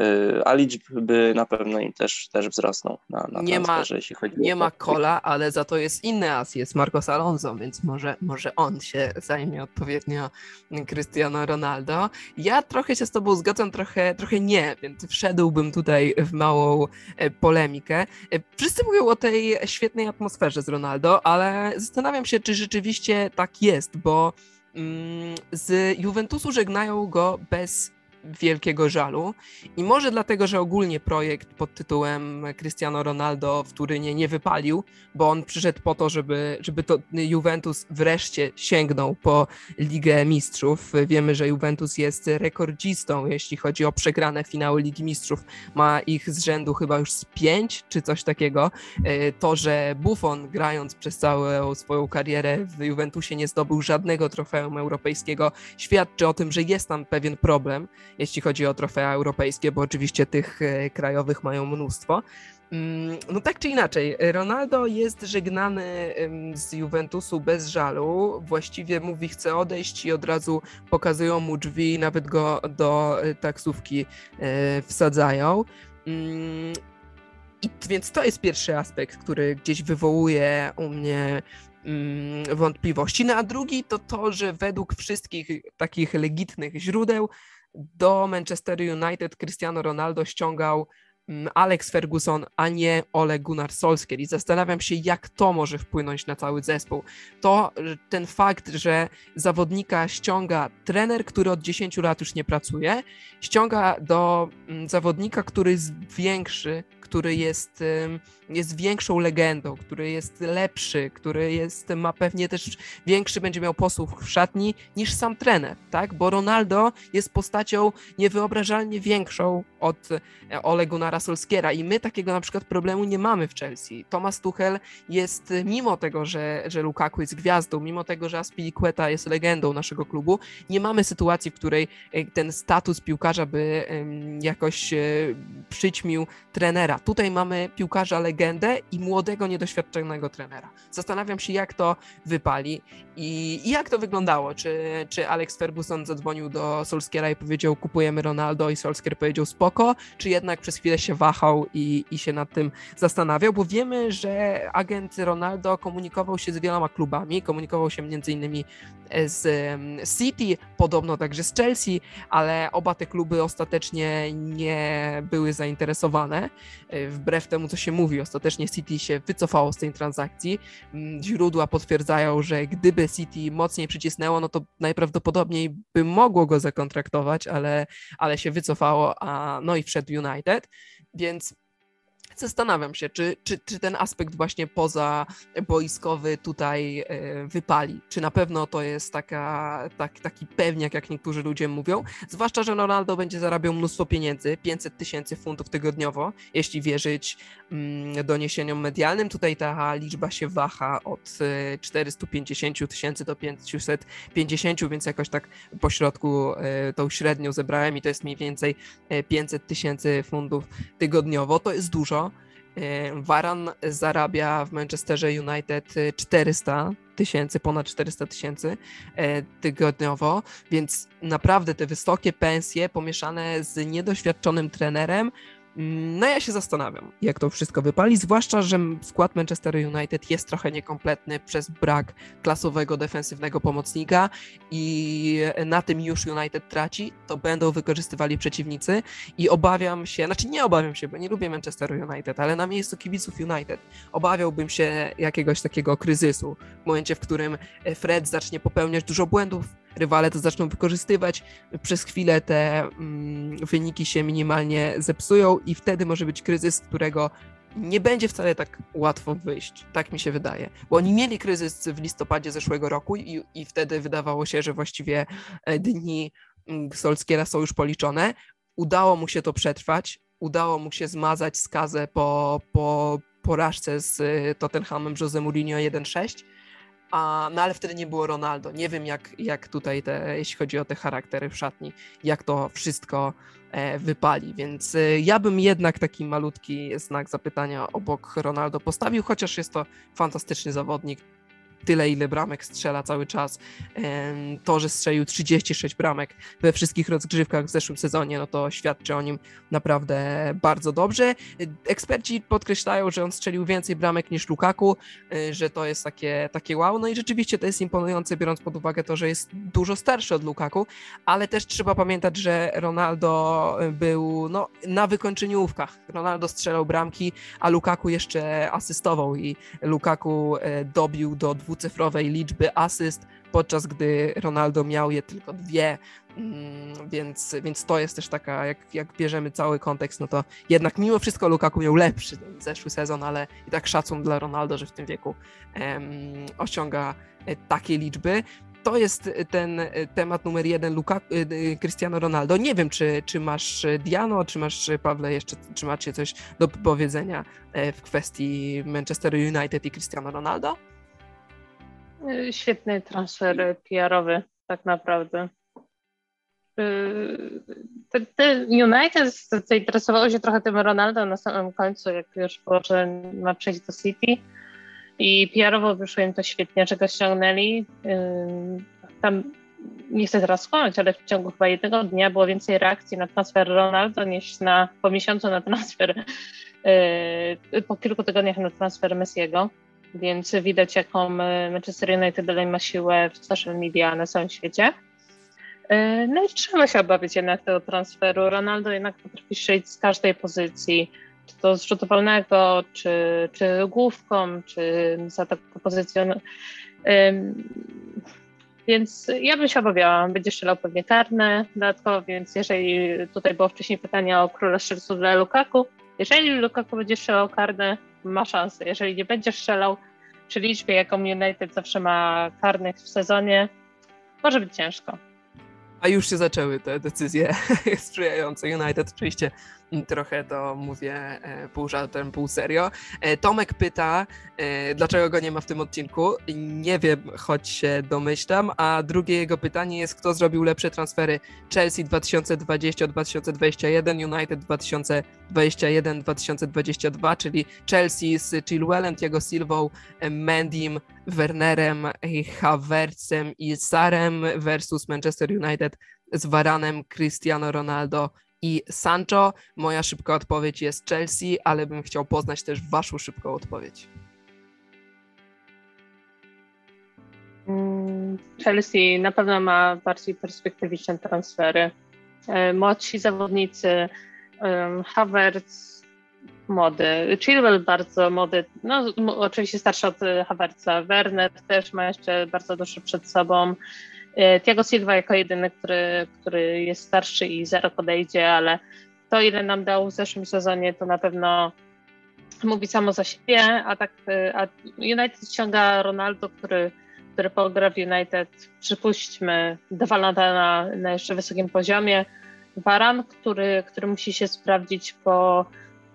Y, a liczby na pewno im też, też wzrosną na, na nie ma, jeśli chodzi Nie ma Kola, ale za to jest inny as, jest Marcos Alonso, więc może, może on się zajmie odpowiednio Cristiano Ronaldo. Ja trochę się z tobą zgadzam, trochę, trochę nie, więc wszedłbym tutaj w małą e, polemikę. E, wszyscy mówią o tej świetnej atmosferze z Ronaldo, ale zastanawiam się, czy rzeczywiście tak jest, bo mm, z Juventusu żegnają go bez wielkiego żalu. I może dlatego, że ogólnie projekt pod tytułem Cristiano Ronaldo w Turynie nie wypalił, bo on przyszedł po to, żeby, żeby to Juventus wreszcie sięgnął po Ligę Mistrzów. Wiemy, że Juventus jest rekordzistą, jeśli chodzi o przegrane finały Ligi Mistrzów. Ma ich z rzędu chyba już z pięć, czy coś takiego. E, to, że Buffon grając przez całą swoją karierę w Juventusie nie zdobył żadnego trofeum europejskiego, świadczy o tym, że jest tam pewien problem jeśli chodzi o trofea europejskie, bo oczywiście tych e, krajowych mają mnóstwo. Mm, no tak czy inaczej, Ronaldo jest żegnany z Juventusu bez żalu. Właściwie mówi, chce odejść i od razu pokazują mu drzwi, nawet go do e, taksówki e, wsadzają. Mm, I więc to jest pierwszy aspekt, który gdzieś wywołuje u mnie mm, wątpliwości. No a drugi to to, że według wszystkich takich legitnych źródeł do Manchester United Cristiano Ronaldo ściągał Alex Ferguson, a nie Ole Gunnar Solskjaer i zastanawiam się, jak to może wpłynąć na cały zespół. To ten fakt, że zawodnika ściąga trener, który od 10 lat już nie pracuje, ściąga do mm, zawodnika, który jest większy, który jest, jest większą legendą, który jest lepszy, który jest, ma pewnie też większy, będzie miał posłuch w szatni niż sam trener, tak? Bo Ronaldo jest postacią niewyobrażalnie większą od e, Ole Gunnara Solskiera i my takiego na przykład problemu nie mamy w Chelsea. Thomas Tuchel jest, mimo tego, że, że Lukaku jest gwiazdą, mimo tego, że Aspilicueta jest legendą naszego klubu, nie mamy sytuacji, w której e, ten status piłkarza by jakoś e, przyćmił trenera. Tutaj mamy piłkarza legendę i młodego, niedoświadczonego trenera. Zastanawiam się, jak to wypali i, i jak to wyglądało. Czy, czy Alex Ferguson zadzwonił do Solskiera i powiedział, kupujemy Ronaldo i Solskier powiedział, spoko, czy jednak przez chwilę się wahał i, i się nad tym zastanawiał, bo wiemy, że agent Ronaldo komunikował się z wieloma klubami, komunikował się między innymi z City, podobno także z Chelsea, ale oba te kluby ostatecznie nie były zainteresowane. E, wbrew temu, co się mówi, ostatecznie City się wycofało z tej transakcji. Mm, źródła potwierdzają, że gdyby City mocniej przycisnęło, no to najprawdopodobniej by mogło go zakontraktować, ale, ale się wycofało, a no i wszedł United. Więc zastanawiam się, czy, czy, czy ten aspekt właśnie poza boiskowy tutaj e, wypali. Czy na pewno to jest taka, tak, taki pewniak, jak niektórzy ludzie mówią. Zwłaszcza, że Ronaldo będzie zarabiał mnóstwo pieniędzy, 500 tysięcy funtów tygodniowo, jeśli wierzyć mm, doniesieniom medialnym. Tutaj ta liczba się waha od 450 e, tysięcy do 550, więc jakoś tak po środku e, tą średnią zebrałem i to jest mniej więcej 500 tysięcy funtów tygodniowo. To jest dużo Waran zarabia w Manchesterze United 400 tysięcy, ponad 400 tysięcy e, tygodniowo, więc naprawdę te wysokie pensje pomieszane z niedoświadczonym trenerem no ja się zastanawiam, jak to wszystko wypali, zwłaszcza, że skład Manchester United jest trochę niekompletny przez brak klasowego defensywnego pomocnika i na tym już United traci, to będą wykorzystywali przeciwnicy i obawiam się, znaczy nie obawiam się, bo nie lubię Manchester United, ale na miejscu kibiców United obawiałbym się jakiegoś takiego kryzysu, w momencie, w którym Fred zacznie popełniać dużo błędów, rywale to zaczną wykorzystywać, przez chwilę te mm, wyniki się minimalnie zepsują i wtedy może być kryzys, z którego nie będzie wcale tak łatwo wyjść, tak mi się wydaje. Bo oni mieli kryzys w listopadzie zeszłego roku i, i wtedy wydawało się, że właściwie e, dni mm, Solskiera są już policzone. Udało mu się to przetrwać, udało mu się zmazać skazę po, po porażce z e, Tottenhamem Jose Mourinho 1-6 a, no ale wtedy nie było Ronaldo. Nie wiem, jak, jak tutaj, te, jeśli chodzi o te charaktery w szatni, jak to wszystko e, wypali. Więc e, ja bym jednak taki malutki znak zapytania obok Ronaldo postawił, chociaż jest to fantastyczny zawodnik tyle, ile bramek strzela cały czas. To, że strzelił 36 bramek we wszystkich rozgrzewkach w zeszłym sezonie, no to świadczy o nim naprawdę bardzo dobrze. Eksperci podkreślają, że on strzelił więcej bramek niż Lukaku, y, że to jest takie, takie wow. No i rzeczywiście to jest imponujące, biorąc pod uwagę to, że jest dużo starszy od Lukaku, ale też trzeba pamiętać, że Ronaldo był no, na wykończeniówkach. Ronaldo strzelał bramki, a Lukaku jeszcze asystował i Lukaku e, dobił do 200 dwucyfrowej liczby asyst, podczas gdy Ronaldo miał je tylko dwie, mm, więc, więc to jest też taka, jak, jak bierzemy cały kontekst, no to jednak mimo wszystko Lukaku miał lepszy ten zeszły sezon, ale i tak szacun dla Ronaldo, że w tym wieku um, osiąga e, takie liczby to jest ten temat numer jeden Luka, e, Cristiano Ronaldo. Nie wiem, czy, czy masz Diano, czy masz Pawle jeszcze, czy macie coś do powiedzenia e, w kwestii Manchester United i Cristiano Ronaldo? Świetny transfer PR-owy, tak naprawdę. Yy, te, United zainteresowało się trochę tym Ronaldo na samym końcu, jak już było, że ma przejść do City. I PR-owo wyszło im to świetnie, że go ściągnęli. Yy, tam nie chcę teraz skłamać, ale w ciągu chyba jednego dnia było więcej reakcji na transfer Ronaldo niż na, po miesiącu na transfer, po kilku tygodniach na transfer Messiego więc widać, jaką e, Manchester United dalej ma siłę w social media na całym świecie. E, no i trzeba się obawiać jednak tego transferu. Ronaldo jednak potrafi strzelić z każdej pozycji, czy to z rzutu wolnego, czy, czy główką, czy z ataku pozycjon. Więc ja bym się obawiała. Będzie strzelał pewnie karne dodatkowo, więc jeżeli tutaj było wcześniej pytanie o króla strzelców dla Lukaku, jeżeli Lukaku będzie strzelał karne, ma szansę. Jeżeli nie będzie strzelał przy liczbie, jaką United zawsze ma karnych w sezonie, może być ciężko. A już się zaczęły te decyzje sprzyjające United. Oczywiście trochę to mówię e, pół żartem, pół serio. E, Tomek pyta, e, dlaczego go nie ma w tym odcinku. Nie wiem, choć się domyślam. A drugie jego pytanie jest, kto zrobił lepsze transfery Chelsea 2020-2021, United 2021-2022, czyli Chelsea z Chilwellem, Thiago Silvą, Mendym, Wernerem, Havertzem i Sarem versus Manchester United z Varanem, Cristiano Ronaldo i Sancho. Moja szybka odpowiedź jest Chelsea, ale bym chciał poznać też waszą szybką odpowiedź. Mm, Chelsea na pewno ma bardziej perspektywiczne transfery. E, młodsi zawodnicy, Havertz młody, Chilwell bardzo młody, no oczywiście starszy od Havertza, Werner też ma jeszcze bardzo dużo przed sobą. E, Tiago Silva jako jedyny, który, który jest starszy i zero podejdzie, ale to ile nam dał w zeszłym sezonie to na pewno mówi samo za siebie, a tak e, a United ściąga Ronaldo, który który pogra w United, przypuśćmy, dwa lata na, na jeszcze wysokim poziomie. Varan, który, który musi się sprawdzić po,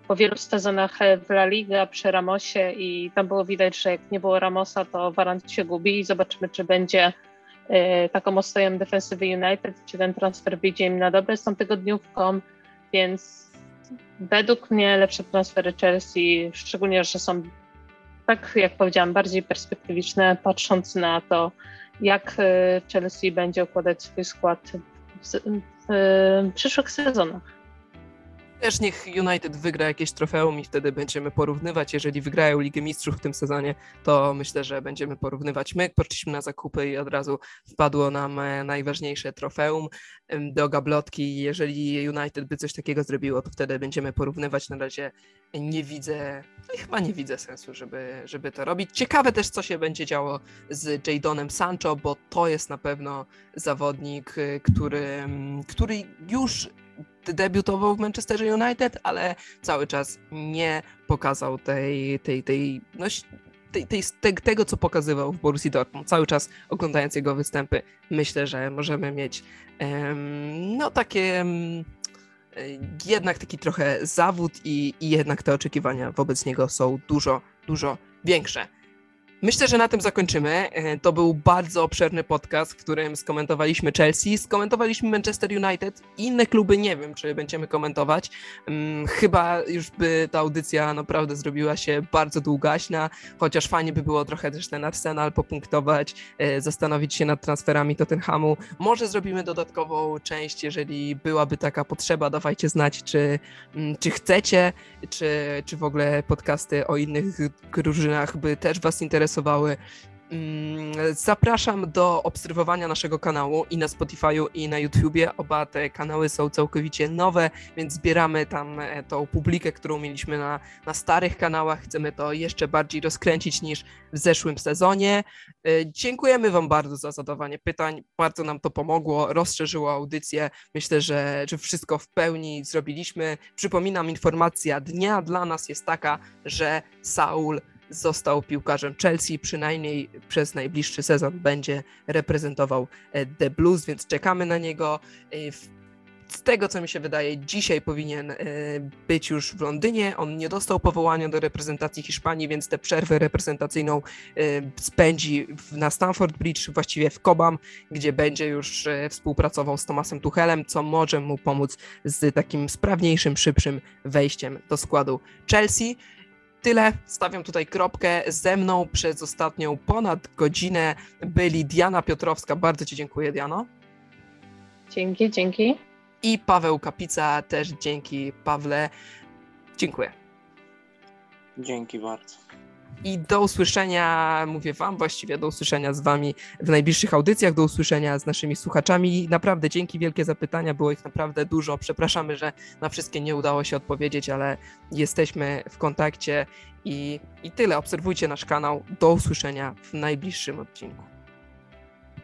po wielu sezonach w La Liga przy Ramosie i tam było widać, że jak nie było Ramosa, to Varan się gubi i zobaczymy, czy będzie y, taką ostoją defensywy United, czy ten transfer wyjdzie im na dobre z tą tygodniówką, więc według mnie lepsze transfery Chelsea, szczególnie, że są tak jak powiedziałam, bardziej perspektywiczne, patrząc na to, jak e, Chelsea będzie układać swój skład w, w przyszłych sezonach. Też niech United wygra jakieś trofeum i wtedy będziemy porównywać. Jeżeli wygrają Ligę Mistrzów w tym sezonie, to myślę, że będziemy porównywać. My poszliśmy na zakupy i od razu wpadło nam e, najważniejsze trofeum do gablotki. Jeżeli United by coś takiego zrobiło, to wtedy będziemy porównywać. Na razie nie widzę, no chyba nie widzę sensu, żeby, żeby to robić. Ciekawe też, co się będzie działo z Jadonem Sancho, bo to jest na pewno zawodnik, y, który, który już debiutował w Manchesterze United, ale cały czas nie pokazał tej, tej, tej, no, tej, tej, tej, tego, co pokazywał w Borussii Dortmund. Cały czas oglądając jego występy, myślę, że możemy mieć um, no takie um, jednak taki trochę zawód i, i jednak te oczekiwania wobec niego są dużo, dużo większe. Myślę, że na tym zakończymy. E, to był bardzo obszerny podcast, w którym skomentowaliśmy Chelsea, skomentowaliśmy Manchester United. Inne kluby nie wiem, czy będziemy komentować. Hmm, chyba już by ta audycja naprawdę zrobiła się bardzo długaśna, chociaż fajnie by było trochę też ten Arsenal popunktować, e, zastanowić się nad transferami Tottenhamu. Może zrobimy dodatkową część, jeżeli byłaby taka potrzeba. Dawajcie znać, czy, mm, czy chcecie, czy, czy w ogóle podcasty o innych drużynach by też Was interesowały interesowały. Mm, zapraszam do obserwowania naszego kanału i na Spotify'u, i na YouTubie. Oba te kanały są całkowicie nowe, więc zbieramy tam e, tą publikę, którą mieliśmy na, na starych kanałach. Chcemy to jeszcze bardziej rozkręcić niż w zeszłym sezonie. E, dziękujemy Wam bardzo za zadawanie pytań. Bardzo nam to pomogło, rozszerzyło audycję. Myślę, że, że wszystko w pełni zrobiliśmy. Przypominam, informacja dnia dla nas jest taka, że Saul został piłkarzem Chelsea, przynajmniej przez najbliższy sezon będzie reprezentował e, The Blues, więc czekamy na niego. E, z tego, co mi się wydaje, dzisiaj powinien e, być już w Londynie. On nie dostał powołania do reprezentacji Hiszpanii, więc tę przerwę reprezentacyjną spędzi na Stamford Bridge, właściwie w Cobham, gdzie będzie już współpracował z Tomasem Tuchelem, co może mu pomóc z takim sprawniejszym, szybszym wejściem do składu Chelsea. Tyle, stawiam tutaj kropkę. Ze mną przez ostatnią ponad godzinę byli Diana Piotrowska. Bardzo Ci dziękuję, Diano. Dzięki, dzięki. I Paweł Kapica, też dzięki, Pawle. Dziękuję. Dzięki bardzo. I do usłyszenia, mówię Wam właściwie, do usłyszenia z Wami w najbliższych audycjach, do usłyszenia z naszymi słuchaczami. Naprawdę dzięki wielkie za pytania, było ich naprawdę dużo. Przepraszamy, że na wszystkie nie udało się odpowiedzieć, ale jesteśmy w kontakcie i, i tyle. Obserwujcie nasz kanał. Do usłyszenia w najbliższym odcinku.